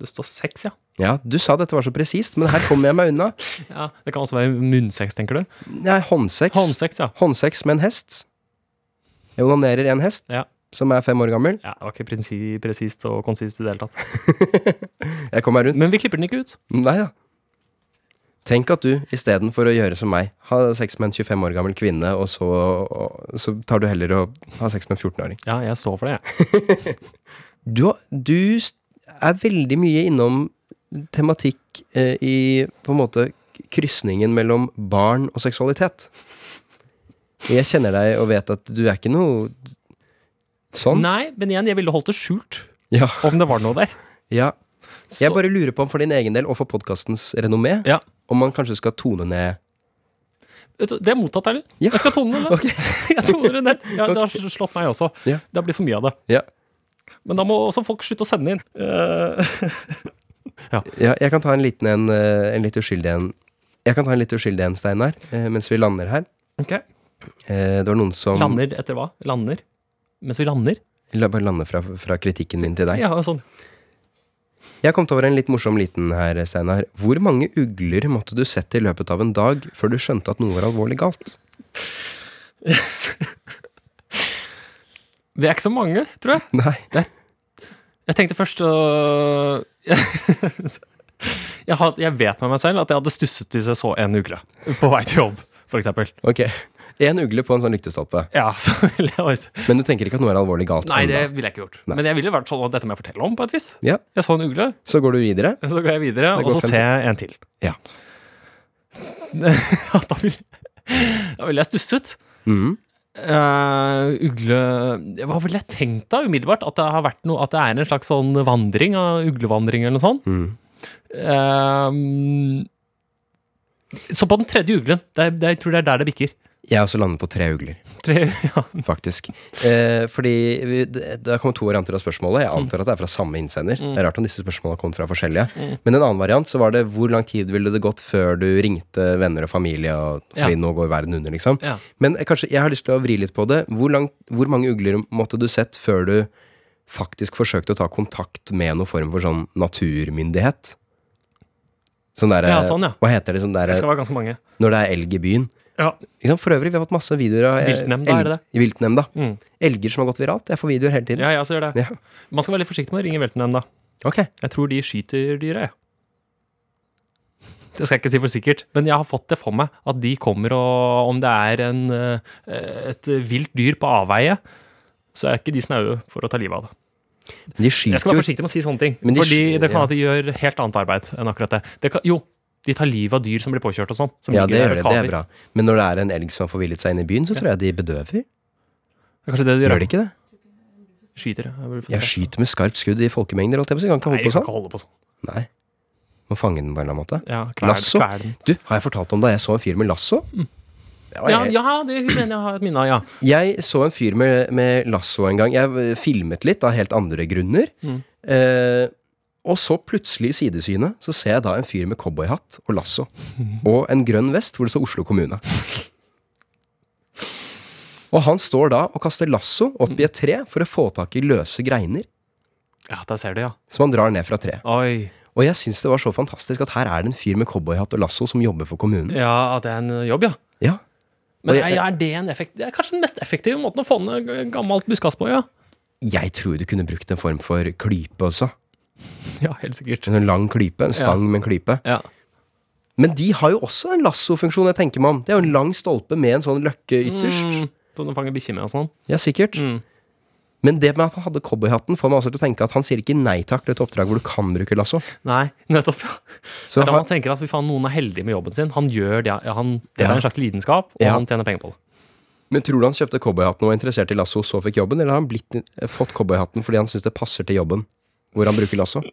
[SPEAKER 3] Det står sex, ja.
[SPEAKER 2] Ja, du sa dette var så presist, men her kommer jeg meg unna.
[SPEAKER 3] ja. Det kan også være munnsex, tenker du?
[SPEAKER 2] Nei, håndsex.
[SPEAKER 3] Håndsex, ja.
[SPEAKER 2] Håndsex med en hest. Jeg onanerer en hest.
[SPEAKER 3] Ja.
[SPEAKER 2] som er fem år gammel.
[SPEAKER 3] Ja, det var ikke presist og konsist i det hele tatt.
[SPEAKER 2] Jeg kom meg rundt.
[SPEAKER 3] Men vi klipper den ikke ut.
[SPEAKER 2] Nei da. Tenk at du istedenfor å gjøre som meg, ha sex med en 25 år gammel kvinne, og så, og, så tar du heller og ha sex med en 14-åring.
[SPEAKER 3] Ja, jeg står for det, jeg.
[SPEAKER 2] Du, du er veldig mye innom tematikk eh, i på en måte krysningen mellom barn og seksualitet. Jeg kjenner deg og vet at du er ikke noe sånn.
[SPEAKER 3] Nei, men igjen, jeg ville holdt det skjult
[SPEAKER 2] Ja,
[SPEAKER 3] om det var noe der.
[SPEAKER 2] ja.
[SPEAKER 3] Så,
[SPEAKER 2] Jeg bare lurer på om for din egen del og for podkastens renommé,
[SPEAKER 3] Ja.
[SPEAKER 2] Om man kanskje skal tone ned
[SPEAKER 3] Det er mottatt, Erlend.
[SPEAKER 2] Ja.
[SPEAKER 3] Jeg skal tone det ned.
[SPEAKER 2] Ok.
[SPEAKER 3] Jeg toner det ned. Ja, det har slått meg også.
[SPEAKER 2] Ja.
[SPEAKER 3] Det har blitt for mye av det.
[SPEAKER 2] Ja.
[SPEAKER 3] Men da må også folk slutte å sende inn. Eh,
[SPEAKER 2] Ja, jeg kan ta en liten en, eh, en litt uskyldig en. Jeg kan ta en litt uskyldig en, Steinar, eh, mens vi lander her.
[SPEAKER 3] ok.
[SPEAKER 2] Eh, Det var noen som
[SPEAKER 3] Lander etter hva? Lander? Mens vi lander?
[SPEAKER 2] La bare lande fra, fra kritikken min til deg.
[SPEAKER 3] Ja, sånn.
[SPEAKER 2] Jeg kom over en litt morsom liten her, Steinar. Hvor mange ugler måtte du sett i løpet av en dag før du skjønte at noe var alvorlig galt?
[SPEAKER 3] Vi er ikke så mange, tror jeg.
[SPEAKER 2] Nei.
[SPEAKER 3] Jeg tenkte først å jeg, had, jeg vet med meg selv at jeg hadde stusset hvis jeg så en ugle på vei til jobb, for eksempel.
[SPEAKER 2] Én ugle på en sånn lyktestolpe.
[SPEAKER 3] Ja, så vil jeg også
[SPEAKER 2] Men du tenker ikke at noe er alvorlig galt?
[SPEAKER 3] Nei, det ville jeg ikke gjort.
[SPEAKER 2] Nei.
[SPEAKER 3] Men jeg ville vært sånn at dette må jeg fortelle om, på et vis.
[SPEAKER 2] Ja,
[SPEAKER 3] Jeg så en ugle,
[SPEAKER 2] Så går du videre.
[SPEAKER 3] så går jeg videre,
[SPEAKER 2] går
[SPEAKER 3] og så ser jeg en til.
[SPEAKER 2] Ja.
[SPEAKER 3] ja, da ville ville jeg stusset.
[SPEAKER 2] Mm.
[SPEAKER 3] Uh, ugle Hva ville jeg tenkt da, umiddelbart? At det har vært noe At det er en slags sånn vandring uglevandring eller noe sånt?
[SPEAKER 2] Mm.
[SPEAKER 3] Uh, så på den tredje uglen, det, det, jeg tror det er der det bikker.
[SPEAKER 2] Jeg også landet på tre ugler,
[SPEAKER 3] Tre, ja.
[SPEAKER 2] faktisk. Eh, fordi vi, det, det kommet to varianter av spørsmålet. Jeg antar at det er fra samme innsender. Det er rart om disse spørsmålene har kommet fra forskjellige. Men en annen variant så var det hvor lang tid ville det gått før du ringte venner og familie, og, fordi
[SPEAKER 3] Ja.
[SPEAKER 2] nå går verden under, liksom.
[SPEAKER 3] Ja.
[SPEAKER 2] Men eh, kanskje, jeg har lyst til å vri litt på det. Hvor, langt, hvor mange ugler måtte du sett før du faktisk forsøkte å ta kontakt med noen form for sånn naturmyndighet? Sånn derre
[SPEAKER 3] Ja, sånn, ja.
[SPEAKER 2] Hva heter det sånn
[SPEAKER 3] Det skal være ganske mange.
[SPEAKER 2] Når det er elg i byen?
[SPEAKER 3] Ja.
[SPEAKER 2] For øvrig, vi har fått masse videoer av eh,
[SPEAKER 3] Viltnemnda, El det det?
[SPEAKER 2] Viltnemnda.
[SPEAKER 3] Mm.
[SPEAKER 2] Elger som har gått viralt. Jeg får videoer hele tiden.
[SPEAKER 3] Ja, jeg også gjør det.
[SPEAKER 2] Ja.
[SPEAKER 3] Man skal være litt forsiktig med å ringe Viltnemnda.
[SPEAKER 2] Okay.
[SPEAKER 3] Jeg tror de skyter dyra, jeg. Det skal jeg ikke si for sikkert, men jeg har fått det for meg at de kommer og Om det er en, eh, et vilt dyr på avveie, så er ikke de snaue for å ta livet av det. Jeg skal være forsiktig med å si sånne ting,
[SPEAKER 2] de
[SPEAKER 3] fordi det kan
[SPEAKER 2] ja.
[SPEAKER 3] at de gjør helt annet arbeid enn akkurat det. det kan, jo, de tar livet av dyr som blir påkjørt og sånn.
[SPEAKER 2] Ja, det gjør det. Det er bra. Men når det er en elg som har forvillet seg inn i byen, så tror jeg de bedøver.
[SPEAKER 3] Det er kanskje det de
[SPEAKER 2] Gjør
[SPEAKER 3] gjør.
[SPEAKER 2] de ikke det?
[SPEAKER 3] Skyter. Jeg
[SPEAKER 2] Jeg skyter med skarpt skudd i folkemengder, holdt jeg på å si. Kan ikke
[SPEAKER 3] Nei,
[SPEAKER 2] holde
[SPEAKER 3] de
[SPEAKER 2] på
[SPEAKER 3] kan
[SPEAKER 2] sånn.
[SPEAKER 3] ikke holde på sånn.
[SPEAKER 2] Nei. Må fange den på en eller annen måte.
[SPEAKER 3] Ja, kvel,
[SPEAKER 2] Lasso?
[SPEAKER 3] kvel den.
[SPEAKER 2] Du, har jeg fortalt om da jeg så en fyr med lasso? Mm.
[SPEAKER 3] Ja, ja, det mener jeg har et minne av, ja.
[SPEAKER 2] Jeg så en fyr med, med lasso en gang. Jeg filmet litt av helt andre grunner.
[SPEAKER 3] Mm.
[SPEAKER 2] Eh, og så plutselig i sidesynet så ser jeg da en fyr med cowboyhatt og lasso. Og en grønn vest hvor det står Oslo kommune. Og han står da og kaster lasso opp i et tre for å få tak i løse greiner
[SPEAKER 3] Ja, der ser du, ja.
[SPEAKER 2] som han drar ned fra treet.
[SPEAKER 3] Oi.
[SPEAKER 2] Og jeg syns det var så fantastisk at her er det en fyr med cowboyhatt og lasso som jobber for kommunen.
[SPEAKER 3] Ja, at det er en jobb, ja.
[SPEAKER 2] Ja.
[SPEAKER 3] Men
[SPEAKER 2] jeg-
[SPEAKER 3] er, det en effekt, det er kanskje den mest effektive måten å få ned gammelt buskas på, ja.
[SPEAKER 2] Jeg tror du kunne brukt en form for klype også.
[SPEAKER 3] Ja, helt sikkert.
[SPEAKER 2] En lang klype. En stang med en klype.
[SPEAKER 3] Ja.
[SPEAKER 2] Men de har jo også en lassofunksjon, jeg tenker meg om. Det er jo en lang stolpe med en sånn løkke ytterst.
[SPEAKER 3] Mm, sånn å fange bikkjer med og sånn.
[SPEAKER 2] Ja, sikkert.
[SPEAKER 3] Mm.
[SPEAKER 2] Men det med at han hadde cowboyhatten, får meg også til å tenke at han sier ikke nei takk til et oppdrag hvor du kan bruke lasso.
[SPEAKER 3] Nei, nettopp. ja.
[SPEAKER 2] Så
[SPEAKER 3] det er da man tenker at vi faen, noen er heldig med jobben sin. Han gjør det, ja, han, det
[SPEAKER 2] Ja.
[SPEAKER 3] er en slags lidenskap, og
[SPEAKER 2] Ja.
[SPEAKER 3] han tjener penger på det.
[SPEAKER 2] men tror du han kjøpte cowboyhatten og var interessert i lasso, så fikk jobben, eller har han blitt, fått cowboyhatten fordi han syns det passer til jobben hvor han bruker lasso?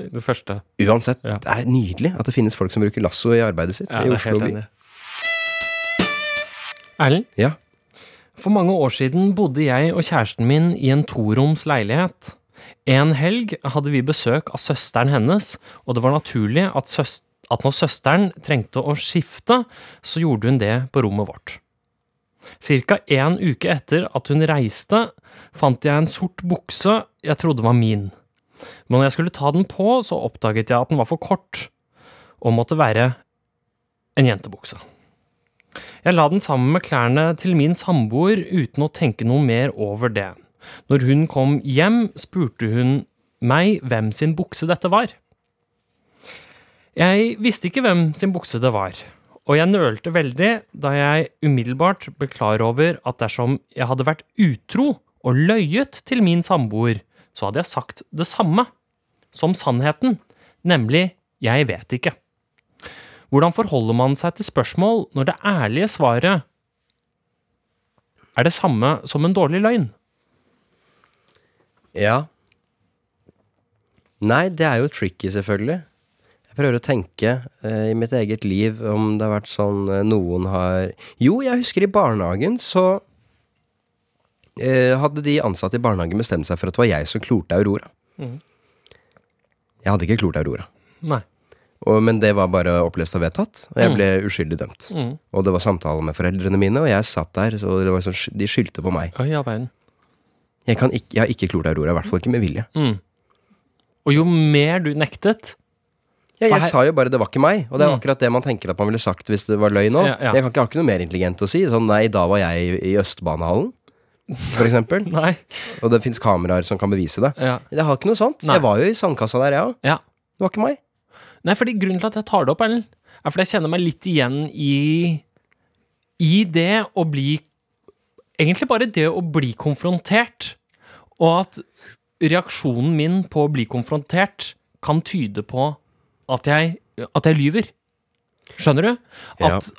[SPEAKER 3] Det første.
[SPEAKER 2] Uansett,
[SPEAKER 3] Ja.
[SPEAKER 2] det er nydelig at det finnes folk som bruker lasso i arbeidet sitt
[SPEAKER 3] Ja,
[SPEAKER 2] i
[SPEAKER 3] det
[SPEAKER 2] Oslo by.
[SPEAKER 3] Erlend,
[SPEAKER 2] Ja.
[SPEAKER 3] for mange år siden bodde jeg og kjæresten min i en toroms leilighet. En helg hadde vi besøk av søsteren hennes, og det var naturlig at, at når søsteren trengte å skifte, så gjorde hun det på rommet vårt. Cirka en uke etter at hun reiste, fant jeg en sort bukse jeg trodde var min. Men når jeg skulle ta den på, så oppdaget jeg at den var for kort, og måtte være en jentebukse. Jeg la den sammen med klærne til min samboer uten å tenke noe mer over det. Når hun kom hjem, spurte hun meg hvem sin bukse dette var. Jeg visste ikke hvem sin bukse det var, og jeg nølte veldig da jeg umiddelbart ble klar over at dersom jeg hadde vært utro og løyet til min samboer, så hadde jeg sagt det samme som sannheten, nemlig jeg vet ikke. Hvordan forholder man seg til spørsmål når det ærlige svaret er det samme som en dårlig løgn?
[SPEAKER 2] Ja. Nei, det er jo tricky, selvfølgelig. Jeg prøver å tenke eh, i mitt eget liv om det har vært sånn eh, noen har Jo, jeg husker i barnehagen så eh, hadde de ansatte i barnehagen bestemt seg for at det var jeg som klorte Aurora.
[SPEAKER 3] Mm.
[SPEAKER 2] Jeg hadde ikke klort Aurora.
[SPEAKER 3] Nei.
[SPEAKER 2] Og, men det var bare opplest og vedtatt, og jeg
[SPEAKER 3] Mm.
[SPEAKER 2] ble uskyldig dømt.
[SPEAKER 3] Mm.
[SPEAKER 2] Og det var samtale med foreldrene mine, og jeg satt der, så det var sånn, de skyldte på meg.
[SPEAKER 3] All.
[SPEAKER 2] Jeg, kan ikke, jeg har ikke klort Aurora, i hvert fall ikke med vilje.
[SPEAKER 3] Mm. Og jo mer du nektet
[SPEAKER 2] Ja, jeg
[SPEAKER 3] her-
[SPEAKER 2] sa jo bare det var ikke meg, og det er
[SPEAKER 3] Mm.
[SPEAKER 2] akkurat det man tenker at man ville sagt hvis det var løgn òg.
[SPEAKER 3] Ja, ja.
[SPEAKER 2] Jeg kan ikke ha ikke noe mer intelligent å si. Sånn nei, da var jeg i, Østbanehallen, for eksempel. Og det fins kameraer som kan bevise det.
[SPEAKER 3] Ja.
[SPEAKER 2] Jeg har ikke noe sånt.
[SPEAKER 3] Nei.
[SPEAKER 2] Jeg var jo i sandkassa der, jeg òg.
[SPEAKER 3] ja.
[SPEAKER 2] Det var ikke meg.
[SPEAKER 3] Nei, fordi grunnen til at jeg tar det opp, Ellen, er fordi jeg kjenner meg litt igjen i I det å bli Egentlig bare det å bli konfrontert. Og at reaksjonen min på å bli konfrontert kan tyde på at jeg, at jeg lyver. Skjønner du?
[SPEAKER 2] Ja.
[SPEAKER 3] At,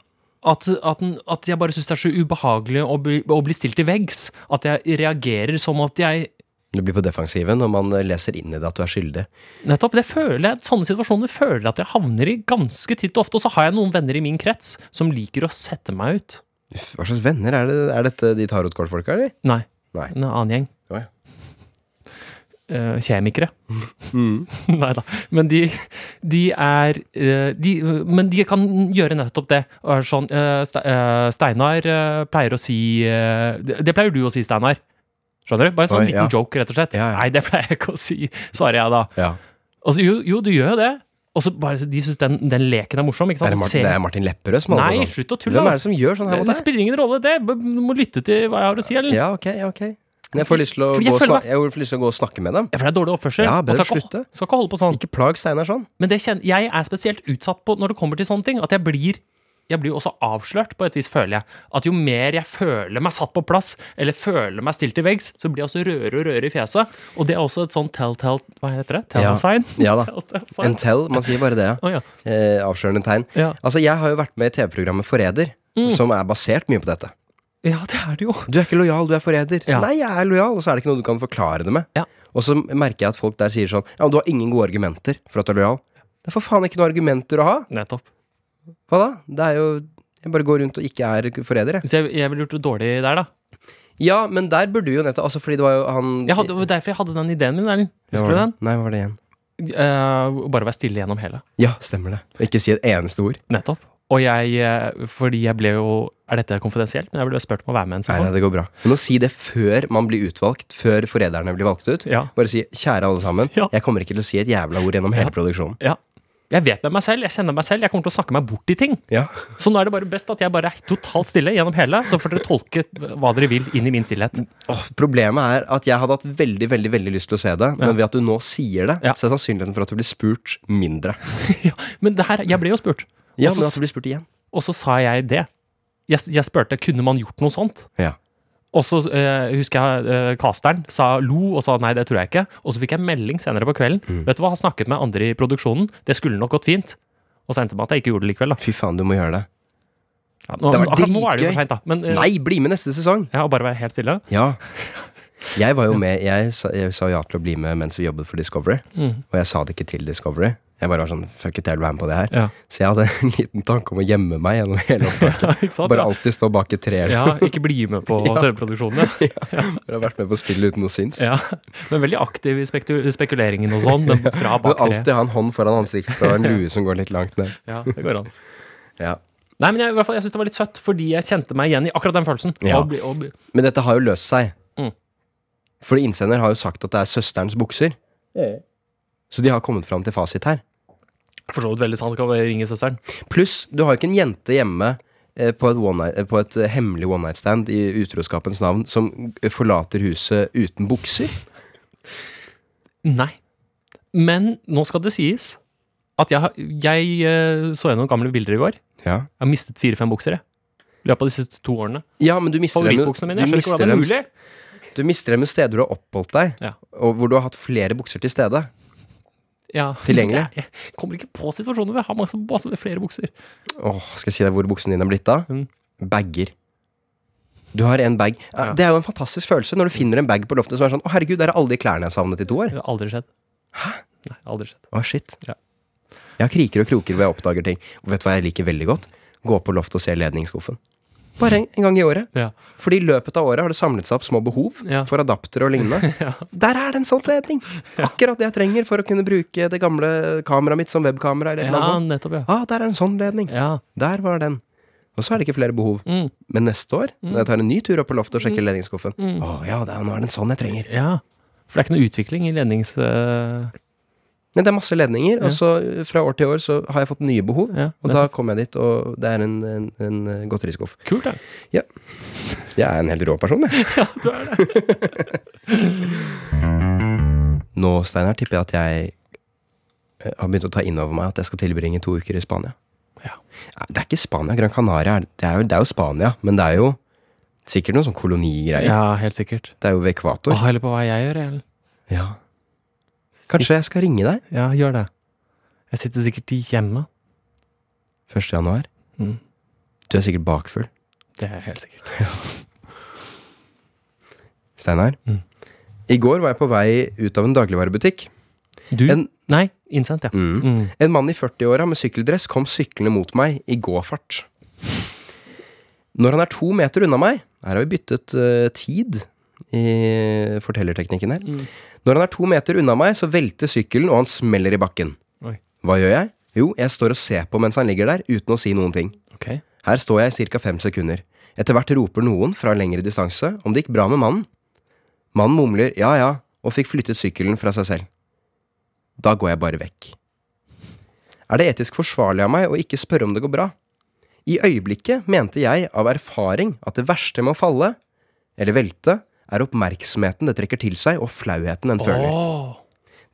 [SPEAKER 3] at, at, at jeg bare syns det er så ubehagelig å bli, å bli stilt til veggs. At jeg reagerer som at jeg
[SPEAKER 2] Du blir på defensiven når man leser inn i det at du er skyldig.
[SPEAKER 3] Nettopp. det føler jeg, Sånne situasjoner føler jeg at jeg havner i ganske titt og ofte. Og så har jeg noen venner i min krets som liker å sette meg ut.
[SPEAKER 2] Hva slags venner er det? Er dette de tarotkortfolka, eller?
[SPEAKER 3] Nei,
[SPEAKER 2] Nei.
[SPEAKER 3] en annen gjeng.
[SPEAKER 2] Å, ja.
[SPEAKER 3] Eh, kjemikere. Nei da. Men de, de er uh, de, Men de kan gjøre nettopp det. Sånn, uh, Ste- Steinar pleier å si det, pleier du å si, Steinar. Skjønner du? Bare en sånn
[SPEAKER 2] Oi,
[SPEAKER 3] liten
[SPEAKER 2] ja.
[SPEAKER 3] joke, rett og slett.
[SPEAKER 2] Ja, ja.
[SPEAKER 3] Nei, det pleier jeg ikke å si, svarer jeg da. Så, jo, jo, du gjør jo det. Og så bare de syns den, den leken er morsom. ikke
[SPEAKER 2] Er det, Martin,
[SPEAKER 3] Se-
[SPEAKER 2] det er Martin Lepperød som holder
[SPEAKER 3] Nei,
[SPEAKER 2] på sånn?
[SPEAKER 3] slutt å tulle.
[SPEAKER 2] Hvem er det som gjør sånn her
[SPEAKER 3] Det,
[SPEAKER 2] deg?
[SPEAKER 3] det spiller ingen rolle, det. Du må lytte til hva jeg har å si. Eller?
[SPEAKER 2] Ja, ok, ja, ok. Men jeg får lyst til å, gå, snak- jeg får lyst til å gå og snakke med dem.
[SPEAKER 3] Ja, for det er dårlig oppførsel.
[SPEAKER 2] Ja,
[SPEAKER 3] bør skal,
[SPEAKER 2] slutte.
[SPEAKER 3] ikke, skal ikke holde på sånn.
[SPEAKER 2] Ikke plag Steinar sånn.
[SPEAKER 3] Men det kjenner, jeg er spesielt utsatt på når det kommer til sånne ting, at jeg blir jeg blir også avslørt, på et vis, føler jeg. At jo mer jeg føler meg satt på plass, eller føler meg stilt til veggs, så blir jeg også rødere og rødere i fjeset. Og det er også et sånn tell-tell Hva heter det? Tell-sign?
[SPEAKER 2] Ja da.
[SPEAKER 3] Tell-tell.
[SPEAKER 2] En tell, man sier bare det, ja.
[SPEAKER 3] Oh, ja.
[SPEAKER 2] Eh, avslørende tegn.
[SPEAKER 3] Ja.
[SPEAKER 2] Altså, jeg har jo vært med i TV-programmet Forræder,
[SPEAKER 3] Mm.
[SPEAKER 2] som er basert mye på dette.
[SPEAKER 3] Ja, det er det jo.
[SPEAKER 2] Du er ikke lojal, du er forræder.
[SPEAKER 3] Ja.
[SPEAKER 2] Nei, jeg er lojal, og så er det ikke noe du kan forklare det med.
[SPEAKER 3] Ja.
[SPEAKER 2] Og så merker jeg at folk der sier sånn Ja, men du har ingen gode argumenter for at du er lojal. Det er for faen ikke noen argumenter å ha.
[SPEAKER 3] Nettopp.
[SPEAKER 2] Hva da? Det er jo Jeg bare går rundt og ikke er forræder, jeg.
[SPEAKER 3] Så jeg, jeg ville gjort det dårlig der, da.
[SPEAKER 2] Ja, men der burde du jo nettopp Altså, fordi det var jo han
[SPEAKER 3] Jeg hadde, det var derfor jeg hadde den ideen min. Erlend. Husker du den?
[SPEAKER 2] Nei, hva var det igjen?
[SPEAKER 3] Uh, bare være stille gjennom hele.
[SPEAKER 2] Ja, stemmer det. Ikke si et eneste ord.
[SPEAKER 3] Nettopp. Og jeg, eh, fordi jeg ble jo Er dette konfidensielt? Men jeg ble spurt om å være med en
[SPEAKER 2] Nei, nei, det går bra. Men å si det før man blir utvalgt, før forræderne blir valgt ut.
[SPEAKER 3] Ja.
[SPEAKER 2] Bare si 'kjære alle sammen',
[SPEAKER 3] Ja.
[SPEAKER 2] jeg kommer ikke til å si et jævla ord gjennom hele produksjonen.
[SPEAKER 3] ja. Jeg vet med meg selv, jeg kjenner meg selv, jeg kommer til å snakke meg bort i ting.
[SPEAKER 2] Ja.
[SPEAKER 3] Så nå er det bare best at jeg bare er totalt stille gjennom hele, så får dere tolke hva dere vil inn i min stillhet.
[SPEAKER 2] Åh, problemet er at jeg hadde hatt veldig veldig, veldig lyst til å se det, men
[SPEAKER 3] Ja.
[SPEAKER 2] ved at du nå sier det,
[SPEAKER 3] Ja.
[SPEAKER 2] så er sannsynligheten for at du blir spurt mindre.
[SPEAKER 3] ja, men det her, jeg ble jo spurt,
[SPEAKER 2] Ja,
[SPEAKER 3] Og så-
[SPEAKER 2] men at du blir spurt igjen.
[SPEAKER 3] og så sa jeg det. Jeg, jeg spurte kunne man gjort noe sånt.
[SPEAKER 2] Ja.
[SPEAKER 3] Og så eh, husker jeg uh, casteren sa lo og sa nei, det tror jeg ikke. Og så fikk jeg melding senere på kvelden.
[SPEAKER 2] Mm.
[SPEAKER 3] Vet du hva, har snakket med andre i produksjonen. Det skulle nok gått fint. Og så endte det med at jeg ikke gjorde det likevel. da
[SPEAKER 2] Fy faen, du må gjøre det.
[SPEAKER 3] ja, nå,
[SPEAKER 2] Det var
[SPEAKER 3] Akkurat nå er det jo for seint, da. Men eh,
[SPEAKER 2] Nei, bli med neste sesong!
[SPEAKER 3] ja, bare være helt stille.
[SPEAKER 2] Ja. Jeg var jo med, jeg sa, jeg sa ja til å bli med mens vi jobbet for Discovery,
[SPEAKER 3] Mm.
[SPEAKER 2] og jeg sa det ikke til Discovery. Jeg bare var sånn, fuck it, jeg vil være med på det her.
[SPEAKER 3] Ja.
[SPEAKER 2] Så jeg hadde en liten tanke om å gjemme meg gjennom hele opptaket.
[SPEAKER 3] ja, sant?
[SPEAKER 2] Bare
[SPEAKER 3] ja.
[SPEAKER 2] alltid stå bak et tre. eller
[SPEAKER 3] ja, ikke bli med på
[SPEAKER 2] Ja.
[SPEAKER 3] selve. Ja.
[SPEAKER 2] Bare har vært med på spillet uten å synes.
[SPEAKER 3] ja. Men veldig aktiv i spekuleringen og sånn, men fra bak tre.
[SPEAKER 2] alltid ha en hånd foran ansiktet og en lue som går litt langt ned.
[SPEAKER 3] Ja, det går an.
[SPEAKER 2] Ja.
[SPEAKER 3] Nei, men jeg, i hvert fall, jeg syns det var litt søtt, fordi jeg kjente meg igjen i akkurat den følelsen.
[SPEAKER 2] Ja.
[SPEAKER 3] Og, bli-
[SPEAKER 2] Men dette har jo løst seg.
[SPEAKER 3] Mm.
[SPEAKER 2] Fordi innsender har jo sagt at det er søsterens bukser. Så de har kommet fram til fasit her.
[SPEAKER 3] For så vidt veldig sant, kan bare ringe søsteren.
[SPEAKER 2] Pluss, du har jo ikke en jente hjemme eh, på et, one night, eh, på et eh, hemmelig one night stand i utroskapens navn som forlater huset uten bukser?
[SPEAKER 3] Nei. Men nå skal det sies at jeg, har- jeg eh, så gjennom gamle bilder i går.
[SPEAKER 2] Ja.
[SPEAKER 3] Jeg har mistet fire-fem bukser, jeg. I løpet av disse to årene.
[SPEAKER 2] ja, men du mister dem, jo-
[SPEAKER 3] Favorittbuksene mine.
[SPEAKER 2] du
[SPEAKER 3] skjønner ikke
[SPEAKER 2] mister
[SPEAKER 3] hvordan det er
[SPEAKER 2] dem,
[SPEAKER 3] mulig.
[SPEAKER 2] du mister dem jo steder du har oppholdt deg,
[SPEAKER 3] Ja.
[SPEAKER 2] og hvor du har hatt flere bukser til stede.
[SPEAKER 3] Ja.
[SPEAKER 2] Tilgjengelig.
[SPEAKER 3] Jeg, jeg kommer ikke på situasjoner hvor jeg har masse, masse flere bukser.
[SPEAKER 2] Åh, skal jeg si deg hvor buksene dine er blitt av?
[SPEAKER 3] Mm.
[SPEAKER 2] Bager. Du har en bag. Ja. Det er jo en fantastisk følelse når du finner en bag på loftet som er sånn Å, herregud, der er alle de klærne jeg savnet i to år.
[SPEAKER 3] Det har aldri skjedd. Hæ? Nei, aldri skjedd.
[SPEAKER 2] Å, shit.
[SPEAKER 3] Ja.
[SPEAKER 2] Jeg har kriker og kroker hvor jeg oppdager ting. Og vet du hva jeg liker veldig godt? Gå på loftet og se ledningsskuffen. Bare en, en gang i året.
[SPEAKER 3] Ja.
[SPEAKER 2] Fordi i løpet av året har det samlet seg opp små behov
[SPEAKER 3] Ja.
[SPEAKER 2] for adaptere og lignende.
[SPEAKER 3] Ja.
[SPEAKER 2] Der er det en sånn ledning! Akkurat det jeg trenger for å kunne bruke det gamle kameraet mitt som webkamera. Eller
[SPEAKER 3] ja, nettopp, ja.
[SPEAKER 2] Ah, der er en sånn ledning.
[SPEAKER 3] Ja.
[SPEAKER 2] Der var den. Og så er det ikke flere behov.
[SPEAKER 3] Mm.
[SPEAKER 2] Men neste år, når jeg tar en ny tur opp på loftet og sjekker ledningsskuffen
[SPEAKER 3] Mm.
[SPEAKER 2] Å ja, det er, nå er det en sånn jeg trenger.
[SPEAKER 3] ja. For det er ikke noe utvikling i lednings... øh,
[SPEAKER 2] Men det er masse ledninger,
[SPEAKER 3] Ja.
[SPEAKER 2] og så eh, fra år til år så har jeg fått nye behov.
[SPEAKER 3] Ja,
[SPEAKER 2] Og da kommer jeg dit, og det er en, en, en eh, godteriskuff.
[SPEAKER 3] Kult, da.
[SPEAKER 2] Jeg er en helt rå person, jeg.
[SPEAKER 3] Ja, du er det.
[SPEAKER 2] Nå, Steinar, tipper jeg at jeg eh, har begynt å ta inn over meg at jeg skal tilbringe to uker i Spania.
[SPEAKER 3] Ja.
[SPEAKER 2] Det er ikke Spania. Gran Canaria det, er jo, det er jo Spania, men det er jo sikkert noen sånn kolonigreier.
[SPEAKER 3] ja, helt sikkert.
[SPEAKER 2] Det er jo ved ekvator.
[SPEAKER 3] Åh, eller på hva jeg gjør, eller?
[SPEAKER 2] Ja. Kanskje jeg skal ringe deg
[SPEAKER 3] Ja, gjør det. Jeg sitter sikkert hjemme.
[SPEAKER 2] 1. januar.
[SPEAKER 3] Mm.
[SPEAKER 2] Du er sikkert bakfull.
[SPEAKER 3] Det er jeg helt sikkert.
[SPEAKER 2] Steinar.
[SPEAKER 3] Mm.
[SPEAKER 2] I går var jeg på vei ut av en dagligvarebutikk.
[SPEAKER 3] Du?
[SPEAKER 2] En-
[SPEAKER 3] Nei, innsendt, ja.
[SPEAKER 2] Mm.
[SPEAKER 3] Mm.
[SPEAKER 2] En mann i 40-åra med sykkeldress kom syklende mot meg i gåfart. Når han er to meter unna meg Her har vi byttet uh, tid i fortellerteknikken her. Når han er to meter unna meg, så velter sykkelen, og han smeller i bakken.
[SPEAKER 3] Oi.
[SPEAKER 2] Hva gjør jeg? Jo, jeg står og ser på mens han ligger der, uten å si noen ting.
[SPEAKER 3] Okay.
[SPEAKER 2] Her står jeg i ca. fem sekunder. Etter hvert roper noen fra lengre distanse om det gikk bra med mannen. Mannen mumler ja ja, og fikk flyttet sykkelen fra seg selv. Da går jeg bare vekk. Er det etisk forsvarlig av meg å ikke spørre om det går bra? I øyeblikket mente jeg av erfaring at det verste med å falle, eller velte, er oppmerksomheten det trekker til seg, og flauheten en føler.
[SPEAKER 3] Oh.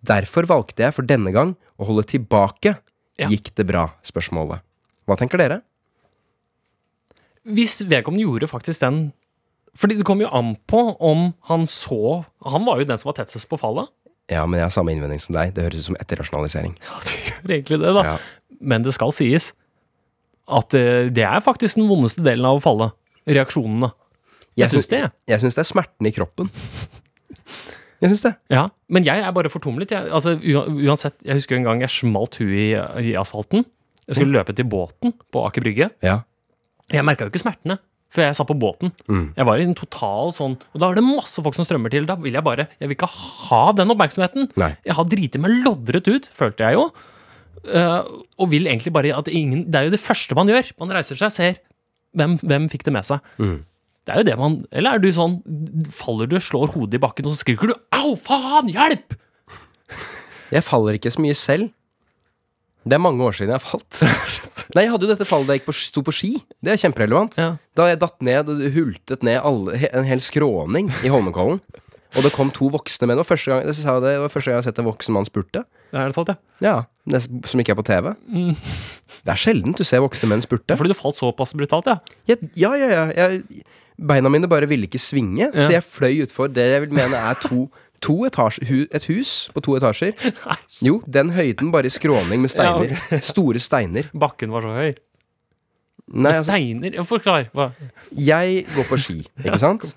[SPEAKER 2] Derfor valgte jeg for denne gang å holde tilbake.
[SPEAKER 3] Ja.
[SPEAKER 2] Gikk det bra? spørsmålet. Hva tenker dere?
[SPEAKER 3] Hvis vedkommende gjorde faktisk den Fordi det kom jo an på om han så Han var jo den som var tettest på fallet.
[SPEAKER 2] Ja, men jeg har samme innvending som deg. Det høres ut som etterrasjonalisering.
[SPEAKER 3] Ja, det gjør egentlig det, da.
[SPEAKER 2] Ja.
[SPEAKER 3] Men det skal sies at eh, det er faktisk den vondeste delen av å falle. Reaksjonene. Jeg syns det.
[SPEAKER 2] Jeg syns det er smerten i kroppen. Jeg syns det.
[SPEAKER 3] Ja, Men jeg er bare fortumlet. Jeg, altså, uansett, jeg husker en gang jeg smalt huet i, i asfalten. Jeg skulle løpe til båten på Aker Brygge.
[SPEAKER 2] Ja.
[SPEAKER 3] Jeg merka jo ikke smertene før jeg satt på båten.
[SPEAKER 2] Mm.
[SPEAKER 3] Jeg var i en total sånn Og da er det masse folk som strømmer til. Da vil jeg bare Jeg vil ikke ha den oppmerksomheten.
[SPEAKER 2] Nei.
[SPEAKER 3] Jeg har driti meg loddret ut, følte jeg jo. Uh, og vil egentlig bare at ingen Det er jo det første man gjør. Man reiser seg, ser hvem, hvem fikk det med seg.
[SPEAKER 2] Mm.
[SPEAKER 3] Det er jo det man Eller er du sånn Faller du, slår hodet i bakken, og så skriker du 'au, faen, hjelp'!
[SPEAKER 2] Jeg faller ikke så mye selv. Det er mange år siden jeg har falt. Nei, jeg hadde jo dette fallet da jeg på, sto på ski. Det er kjemperelevant.
[SPEAKER 3] Ja.
[SPEAKER 2] Da jeg datt ned og hultet ned alle, en hel skråning i Holmenkollen. Og det kom to voksne menn. Og første gang, det sa det, det var første gang jeg har sett en voksen mann spurte.
[SPEAKER 3] Er det sant, ja?
[SPEAKER 2] Ja, det, Som ikke er på TV. Det er sjelden du ser voksne menn spurte.
[SPEAKER 3] Fordi du falt såpass brutalt, ja?
[SPEAKER 2] Ja, ja, ja, ja. Jeg, beina mine bare ville ikke svinge,
[SPEAKER 3] Ja.
[SPEAKER 2] så jeg fløy utfor det jeg vil mene er to, to etasje, hu, et hus på to etasjer. Jo, den høyden bare i skråning med steiner. Store steiner.
[SPEAKER 3] Bakken var så høy.
[SPEAKER 2] Nei, med
[SPEAKER 3] Steiner ja, Forklar. Hva?
[SPEAKER 2] jeg går på ski, ikke sant?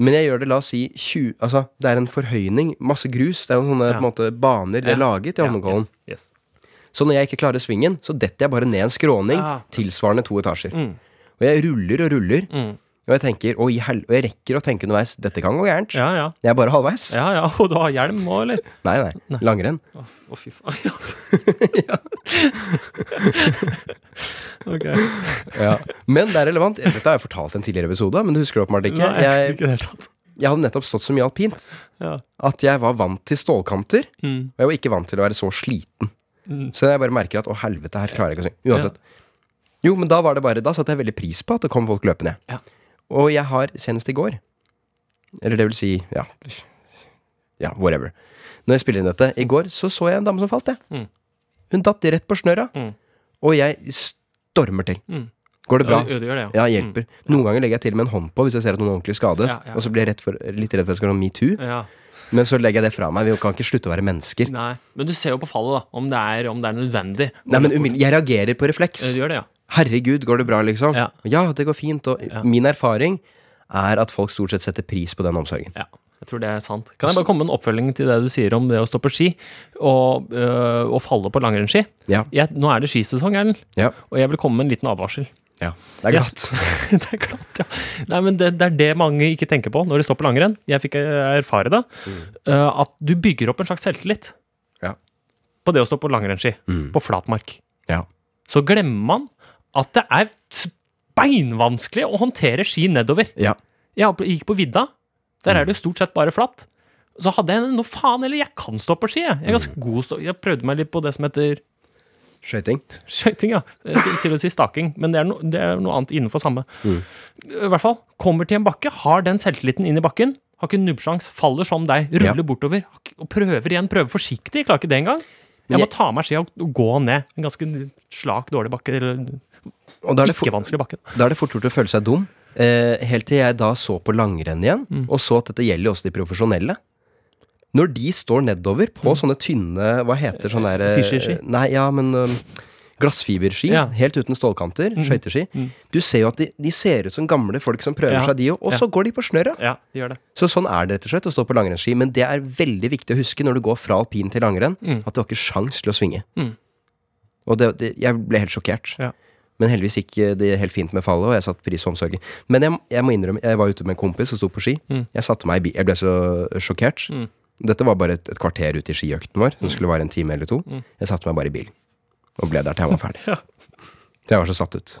[SPEAKER 2] Men jeg gjør det, la oss si 20 Altså, det er en forhøyning, masse grus. Det er noen sånne på en måte, baner det
[SPEAKER 3] er
[SPEAKER 2] laget i Holmenkollen.
[SPEAKER 3] Yes, yes.
[SPEAKER 2] Så når jeg ikke klarer svingen, så detter jeg bare ned en skråning
[SPEAKER 3] Ja.
[SPEAKER 2] tilsvarende to etasjer.
[SPEAKER 3] Mm.
[SPEAKER 2] Og jeg ruller og ruller,
[SPEAKER 3] Mm.
[SPEAKER 2] Og jeg tenker, «Å, i hel og jeg rekker å tenke underveis dette kan gå gærent.
[SPEAKER 3] Ja, ja.
[SPEAKER 2] Jeg er bare halvveis.
[SPEAKER 3] Ja, ja. Og du har hjelm òg, eller?
[SPEAKER 2] Nei, nei. Langrenn.
[SPEAKER 3] Å, å, fy faen. Ja. ok.
[SPEAKER 2] Ja. Men det er relevant. Dette har jeg fortalt i en tidligere episode, men du husker det åpenbart ikke.
[SPEAKER 3] Nei, jeg ikke helt tatt.
[SPEAKER 2] jeg hadde nettopp stått så mye alpint
[SPEAKER 3] Ja.
[SPEAKER 2] at jeg var vant til stålkanter,
[SPEAKER 3] Mm.
[SPEAKER 2] og jeg var ikke vant til å være så sliten.
[SPEAKER 3] Mm.
[SPEAKER 2] Så jeg bare merker at å helvete, her klarer jeg ikke å synge. Uansett. Jo, men da var det bare Da satte jeg veldig pris på at det kom folk løpende.
[SPEAKER 3] Ja.
[SPEAKER 2] Og jeg har senest i går Eller det vil si, ja Ja, whatever. Når jeg spiller inn dette I går så så jeg en dame som falt, jeg.
[SPEAKER 3] Mm.
[SPEAKER 2] Hun datt rett på snøra.
[SPEAKER 3] Mm.
[SPEAKER 2] og jeg stormer til.
[SPEAKER 3] Mm.
[SPEAKER 2] Går det bra?
[SPEAKER 3] Ja, det gjør det,
[SPEAKER 2] Ja, hjelper. Noen ganger legger jeg til med en hånd på hvis jeg ser at noen er ordentlig skadet.
[SPEAKER 3] Ja, ja,
[SPEAKER 2] Og så blir jeg rett for, litt redd for at jeg skal ha metoo.
[SPEAKER 3] Ja.
[SPEAKER 2] Men så legger jeg det fra meg. Vi kan ikke slutte å være mennesker.
[SPEAKER 3] Nei. Men du ser jo på fallet, da. Om det er, om det er nødvendig.
[SPEAKER 2] Nei, men. Jeg reagerer på
[SPEAKER 3] Ja,
[SPEAKER 2] refleks.
[SPEAKER 3] Du gjør det, ja.
[SPEAKER 2] Herregud, går det bra, liksom?
[SPEAKER 3] Ja.
[SPEAKER 2] det går fint. Og
[SPEAKER 3] Ja.
[SPEAKER 2] min erfaring er at folk stort sett setter pris på den omsorgen.
[SPEAKER 3] Ja, jeg tror det er sant. Kan jeg bare komme med en oppfølging til det du sier om det å stå på ski og, øh, og falle på langrennsski?
[SPEAKER 2] Ja.
[SPEAKER 3] Jeg, nå er det skisesong, Erlend,
[SPEAKER 2] Ja.
[SPEAKER 3] og jeg vil komme med en liten advarsel.
[SPEAKER 2] ja. Det er glatt.
[SPEAKER 3] det er glatt, ja. Nei, men det, det er det mange ikke tenker på når de står på langrenn. Jeg fikk øh, erfare det. øh, at du bygger opp en slags selvtillit
[SPEAKER 2] Ja.
[SPEAKER 3] på det å stå på langrennsski,
[SPEAKER 2] Mm.
[SPEAKER 3] på flatmark.
[SPEAKER 2] Ja.
[SPEAKER 3] Så glemmer man at det er beinvanskelig å håndtere ski nedover.
[SPEAKER 2] ja.
[SPEAKER 3] Jeg gikk på vidda. Der er det jo stort sett bare flatt. Så hadde jeg noe faen eller jeg kan stå på ski. Jeg, jeg er ganske god stå. Jeg prøvde meg litt på det som heter
[SPEAKER 2] Skøyting.
[SPEAKER 3] skøyting, ja. Jeg skulle til å si staking, men det er, no, det er noe annet innenfor samme. I hvert fall. Kommer til en bakke, har den selvtilliten inn i bakken. Har ikke nubbsjans, faller som deg, ruller
[SPEAKER 2] Ja.
[SPEAKER 3] bortover. Og prøver igjen, prøver forsiktig. Klarer ikke det engang. Jeg må ta av meg skia og gå ned en ganske slak, dårlig bakke. Eller
[SPEAKER 2] Er
[SPEAKER 3] ikke vanskelig bakken.
[SPEAKER 2] da er det fort gjort å føle seg dum. Eh, helt til jeg da så på langrenn igjen,
[SPEAKER 3] Mm.
[SPEAKER 2] og så at dette gjelder jo også de profesjonelle. Når de står nedover på sånne tynne Hva heter sånne der eh,
[SPEAKER 3] Mm. Fischerski?
[SPEAKER 2] Nei, ja, men um, Glassfiberski.
[SPEAKER 3] Ja.
[SPEAKER 2] Helt uten stålkanter. Skøyteski.
[SPEAKER 3] Mm.
[SPEAKER 2] Du ser jo at de, de ser ut som gamle folk som prøver
[SPEAKER 3] Ja.
[SPEAKER 2] seg, de òg. Og
[SPEAKER 3] Ja.
[SPEAKER 2] så går de på snørra.
[SPEAKER 3] Ja, de gjør det.
[SPEAKER 2] Så sånn er det rett og slett å stå på langrennsski. Men det er veldig viktig å huske når du går fra alpin til langrenn,
[SPEAKER 3] Mm.
[SPEAKER 2] at du har ikke sjans til å svinge.
[SPEAKER 3] Mm.
[SPEAKER 2] Og det, det, jeg ble helt sjokkert.
[SPEAKER 3] Ja.
[SPEAKER 2] Men heldigvis gikk det helt fint med fallet, og jeg satte pris på omsorgen. Men jeg, jeg må innrømme, jeg var ute med en kompis som sto på ski.
[SPEAKER 3] Mm.
[SPEAKER 2] Jeg satte meg i bil. Jeg ble så sjokkert.
[SPEAKER 3] Mm.
[SPEAKER 2] Dette var bare et, et kvarter ut i skiøkten vår, som skulle vare en time eller to.
[SPEAKER 3] Mm.
[SPEAKER 2] Jeg satte meg bare i bil, og ble der til jeg var ferdig.
[SPEAKER 3] Ja.
[SPEAKER 2] Jeg var så satt ut.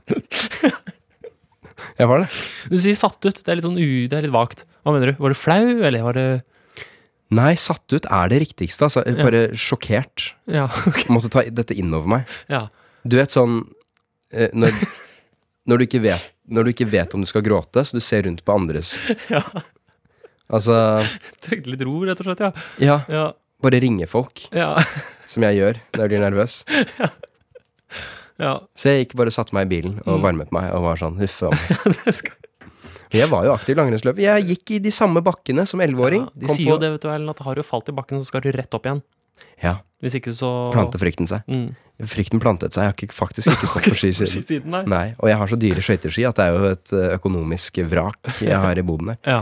[SPEAKER 2] jeg var det.
[SPEAKER 3] Du sier satt ut. Det er litt sånn u... Det er litt vagt. Hva mener du? Var du flau, eller var det
[SPEAKER 2] Nei, satt ut er det riktigste. Altså. Bare sjokkert.
[SPEAKER 3] Ja, okay.
[SPEAKER 2] Måtte ta dette innover meg.
[SPEAKER 3] Ja.
[SPEAKER 2] Du vet sånn når, når, du vet, når du ikke vet om du skal gråte, så du ser rundt på andres
[SPEAKER 3] Ja.
[SPEAKER 2] Altså
[SPEAKER 3] Trengte litt ro, rett og slett, ja.
[SPEAKER 2] Ja,
[SPEAKER 3] Ja.
[SPEAKER 2] bare ringe folk,
[SPEAKER 3] Ja.
[SPEAKER 2] som jeg gjør når jeg blir nervøs.
[SPEAKER 3] ja.
[SPEAKER 2] Så jeg gikk bare satte meg i bilen og
[SPEAKER 3] Mm.
[SPEAKER 2] varmet meg og var sånn om.
[SPEAKER 3] Det.
[SPEAKER 2] Jeg var jo aktiv langrennsløper. Jeg gikk i de samme bakkene som elleveåring.
[SPEAKER 3] ja. De sier jo det, vet du, Ellen, at har du falt i bakken, så skal du rett opp igjen.
[SPEAKER 2] Ja,
[SPEAKER 3] Hvis ikke så
[SPEAKER 2] plante frykten seg.
[SPEAKER 3] Mm.
[SPEAKER 2] Frykten plantet seg. Jeg har ikke, faktisk ikke stått på ski siden.
[SPEAKER 3] Nei.
[SPEAKER 2] Nei, og jeg har så dyre skøyteski at det er jo et eh, økonomisk vrak jeg har i boden der.
[SPEAKER 3] Ja.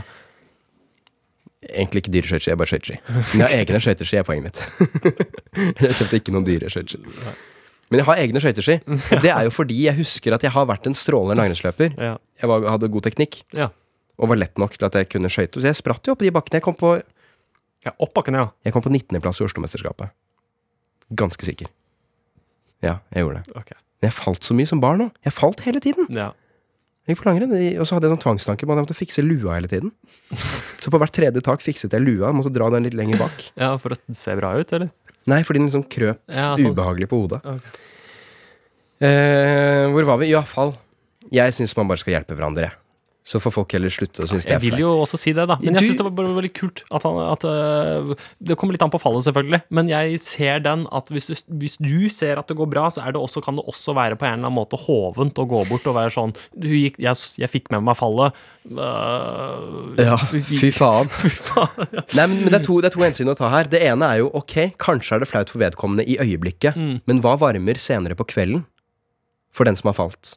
[SPEAKER 2] Egentlig ikke dyre skøyteski, jeg er bare skøyteski. Men jeg har egne skøyteski, er poenget mitt. jeg kjøpte ikke noen dyre skøyteski. Men jeg har egne skøyteski. Det er jo fordi jeg husker at jeg har vært en strålende langrennsløper.
[SPEAKER 3] Ja.
[SPEAKER 2] Jeg var, hadde god teknikk
[SPEAKER 3] ja.
[SPEAKER 2] og var lett nok til at jeg kunne skøyte. Så jeg spratt jo opp de bakkene. Jeg kom på,
[SPEAKER 3] ja. Opp bakken, ja.
[SPEAKER 2] jeg kom på 19.-plass i Oslo-mesterskapet. Ganske sikker. Ja, jeg gjorde det.
[SPEAKER 3] Okay.
[SPEAKER 2] Men jeg falt så mye som barn òg. Jeg falt hele tiden.
[SPEAKER 3] Ja.
[SPEAKER 2] Jeg gikk på langrenn, og så hadde jeg sånn tvangstanke på at jeg måtte fikse lua hele tiden. Så på hvert tredje tak fikset jeg lua, måtte dra den litt lenger bak.
[SPEAKER 3] ja, for å se bra ut, eller?
[SPEAKER 2] Nei, fordi den liksom krøp
[SPEAKER 3] Ja, sånn.
[SPEAKER 2] ubehagelig på hodet.
[SPEAKER 3] Okay.
[SPEAKER 2] Eh, hvor var vi? Iallfall. Jeg syns man bare skal hjelpe hverandre. Jeg. Så får folk heller slutte å synes det
[SPEAKER 3] Jeg
[SPEAKER 2] er
[SPEAKER 3] vil jo også si det, da. Men jeg syns det var veldig kult at han at, øh, Det kommer litt an på fallet, selvfølgelig. Men jeg ser den at hvis du, hvis du ser at det går bra, så er det også, kan det også være på en eller annen måte hovent å gå bort og være sånn du gikk, jeg, jeg fikk med meg fallet. Uh,
[SPEAKER 2] Ja, fy faen.
[SPEAKER 3] Fy faen. Ja.
[SPEAKER 2] Nei, men, men det, er to, det er to hensyn å ta her. Det ene er jo ok, kanskje er det flaut for vedkommende i øyeblikket,
[SPEAKER 3] Mm.
[SPEAKER 2] men hva varmer senere på kvelden for den som har falt?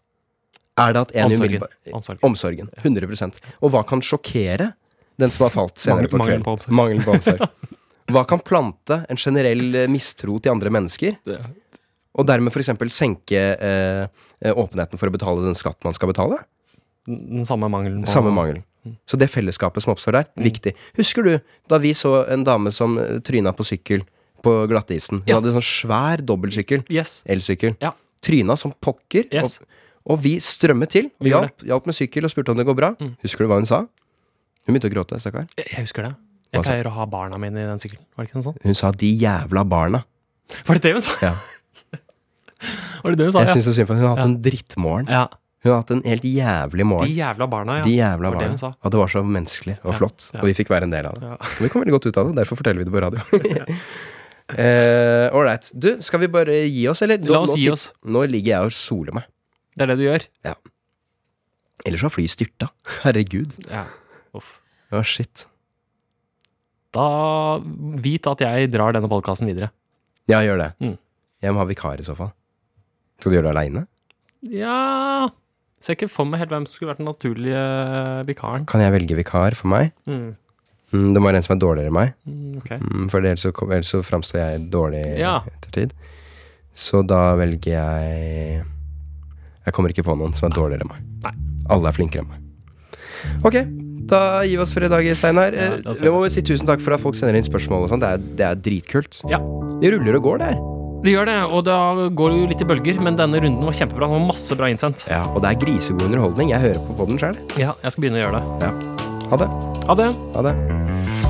[SPEAKER 2] Er det at en
[SPEAKER 3] Omsorgen. Omsorgen.
[SPEAKER 2] Omsorgen. 100 Og hva kan sjokkere den som har falt senere
[SPEAKER 3] Mangel-
[SPEAKER 2] på kvelden? Mangelen på omsorg. Hva kan plante en generell eh, mistro til andre mennesker, og dermed f.eks. senke eh, eh, åpenheten for å betale den skatt man skal betale?
[SPEAKER 3] Den samme mangelen
[SPEAKER 2] Samme mangelen. Så det fellesskapet som oppstår der, viktig. Husker du da vi så en dame som eh, tryna på sykkel på glattisen? Hun
[SPEAKER 3] Ja.
[SPEAKER 2] hadde sånn svær dobbeltsykkel.
[SPEAKER 3] Yes.
[SPEAKER 2] Elsykkel.
[SPEAKER 3] Ja.
[SPEAKER 2] Tryna som pokker.
[SPEAKER 3] Yes.
[SPEAKER 2] Og, og vi strømmet til.
[SPEAKER 3] Vi
[SPEAKER 2] Hjalp, hjalp med sykkel og spurte om det går bra.
[SPEAKER 3] Mm.
[SPEAKER 2] Husker du hva hun sa? Hun begynte å gråte, stakkar.
[SPEAKER 3] Jeg husker det. Jeg pleier å ha barna mine i den sykkelen. Var det ikke noe sånt?
[SPEAKER 2] Hun sa 'de jævla barna'.
[SPEAKER 3] Var det det hun sa?
[SPEAKER 2] Ja.
[SPEAKER 3] Var det det hun sa?
[SPEAKER 2] Jeg
[SPEAKER 3] Ja.
[SPEAKER 2] syns så synd på henne. Hun har hatt
[SPEAKER 3] Ja.
[SPEAKER 2] en drittmorgen.
[SPEAKER 3] ja.
[SPEAKER 2] Hun har hatt en helt jævlig
[SPEAKER 3] De jævla barna, ja.
[SPEAKER 2] De jævla
[SPEAKER 3] var det.
[SPEAKER 2] At det var så menneskelig og flott. Og vi fikk være en del av det. Og vi kom veldig godt ut av det, derfor forteller vi det på radio. Eh, Ålreit. du, skal vi bare gi oss, eller?
[SPEAKER 3] La oss
[SPEAKER 2] nå,
[SPEAKER 3] gi oss.
[SPEAKER 2] Nå ligger jeg og soler meg.
[SPEAKER 3] Det er det du gjør? Ja.
[SPEAKER 2] Ellers har flyet styrta. Herregud.
[SPEAKER 3] Ja. Uff.
[SPEAKER 2] Å, shit.
[SPEAKER 3] Da vit at jeg drar denne podkasten videre.
[SPEAKER 2] Ja, gjør det.
[SPEAKER 3] Mm.
[SPEAKER 2] Jeg må ha vikar i så fall. Skal du gjøre det aleine?
[SPEAKER 3] Ja Ser ikke for meg helt hvem som skulle vært den naturlige vikaren.
[SPEAKER 2] Kan jeg velge vikar for meg?
[SPEAKER 3] Mm.
[SPEAKER 2] Mm, det må være en som er dårligere enn meg.
[SPEAKER 3] Mm, ok.
[SPEAKER 2] Mm, for ellers så, ellers så framstår jeg dårlig
[SPEAKER 3] Ja.
[SPEAKER 2] etter tid. Så da velger jeg Jeg kommer ikke på noen som er dårligere enn meg.
[SPEAKER 3] Nei.
[SPEAKER 2] Alle er flinkere enn meg. Ok, da gir vi oss for i dag, Steinar.
[SPEAKER 3] Ja,
[SPEAKER 2] Eh,
[SPEAKER 3] da
[SPEAKER 2] vi må si tusen takk for at folk sender inn spørsmål og sånn. Det, det er dritkult.
[SPEAKER 3] Ja.
[SPEAKER 2] Det ruller og går, det her.
[SPEAKER 3] Det gjør det, og da går det jo litt i bølger, men denne runden var kjempebra. Det var masse bra innsendt.
[SPEAKER 2] Ja, og det er grisegod underholdning. Jeg hører på podden sjøl.
[SPEAKER 3] Ja, jeg skal begynne å gjøre det.
[SPEAKER 2] Ha det.
[SPEAKER 3] Ha det.
[SPEAKER 2] Ha det.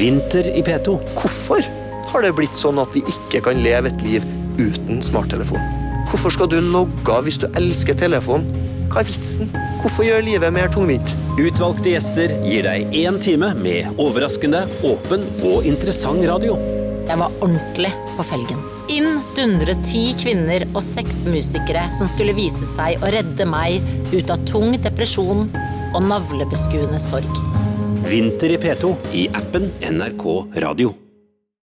[SPEAKER 1] Vinter i P2.
[SPEAKER 4] Hvorfor har det blitt sånn at vi ikke kan leve et liv uten smarttelefon? Hvorfor skal du logge hvis du elsker telefon? Hva er vitsen? Hvorfor gjør livet mer tungvint?
[SPEAKER 1] Utvalgte gjester gir deg én time med overraskende, åpen og interessant radio.
[SPEAKER 5] Jeg var ordentlig på felgen. Inn dundret ti kvinner og seks musikere som skulle vise seg å redde meg ut av tung depresjon og navlebeskuende sorg.
[SPEAKER 1] Vinter i P2 i appen NRK Radio.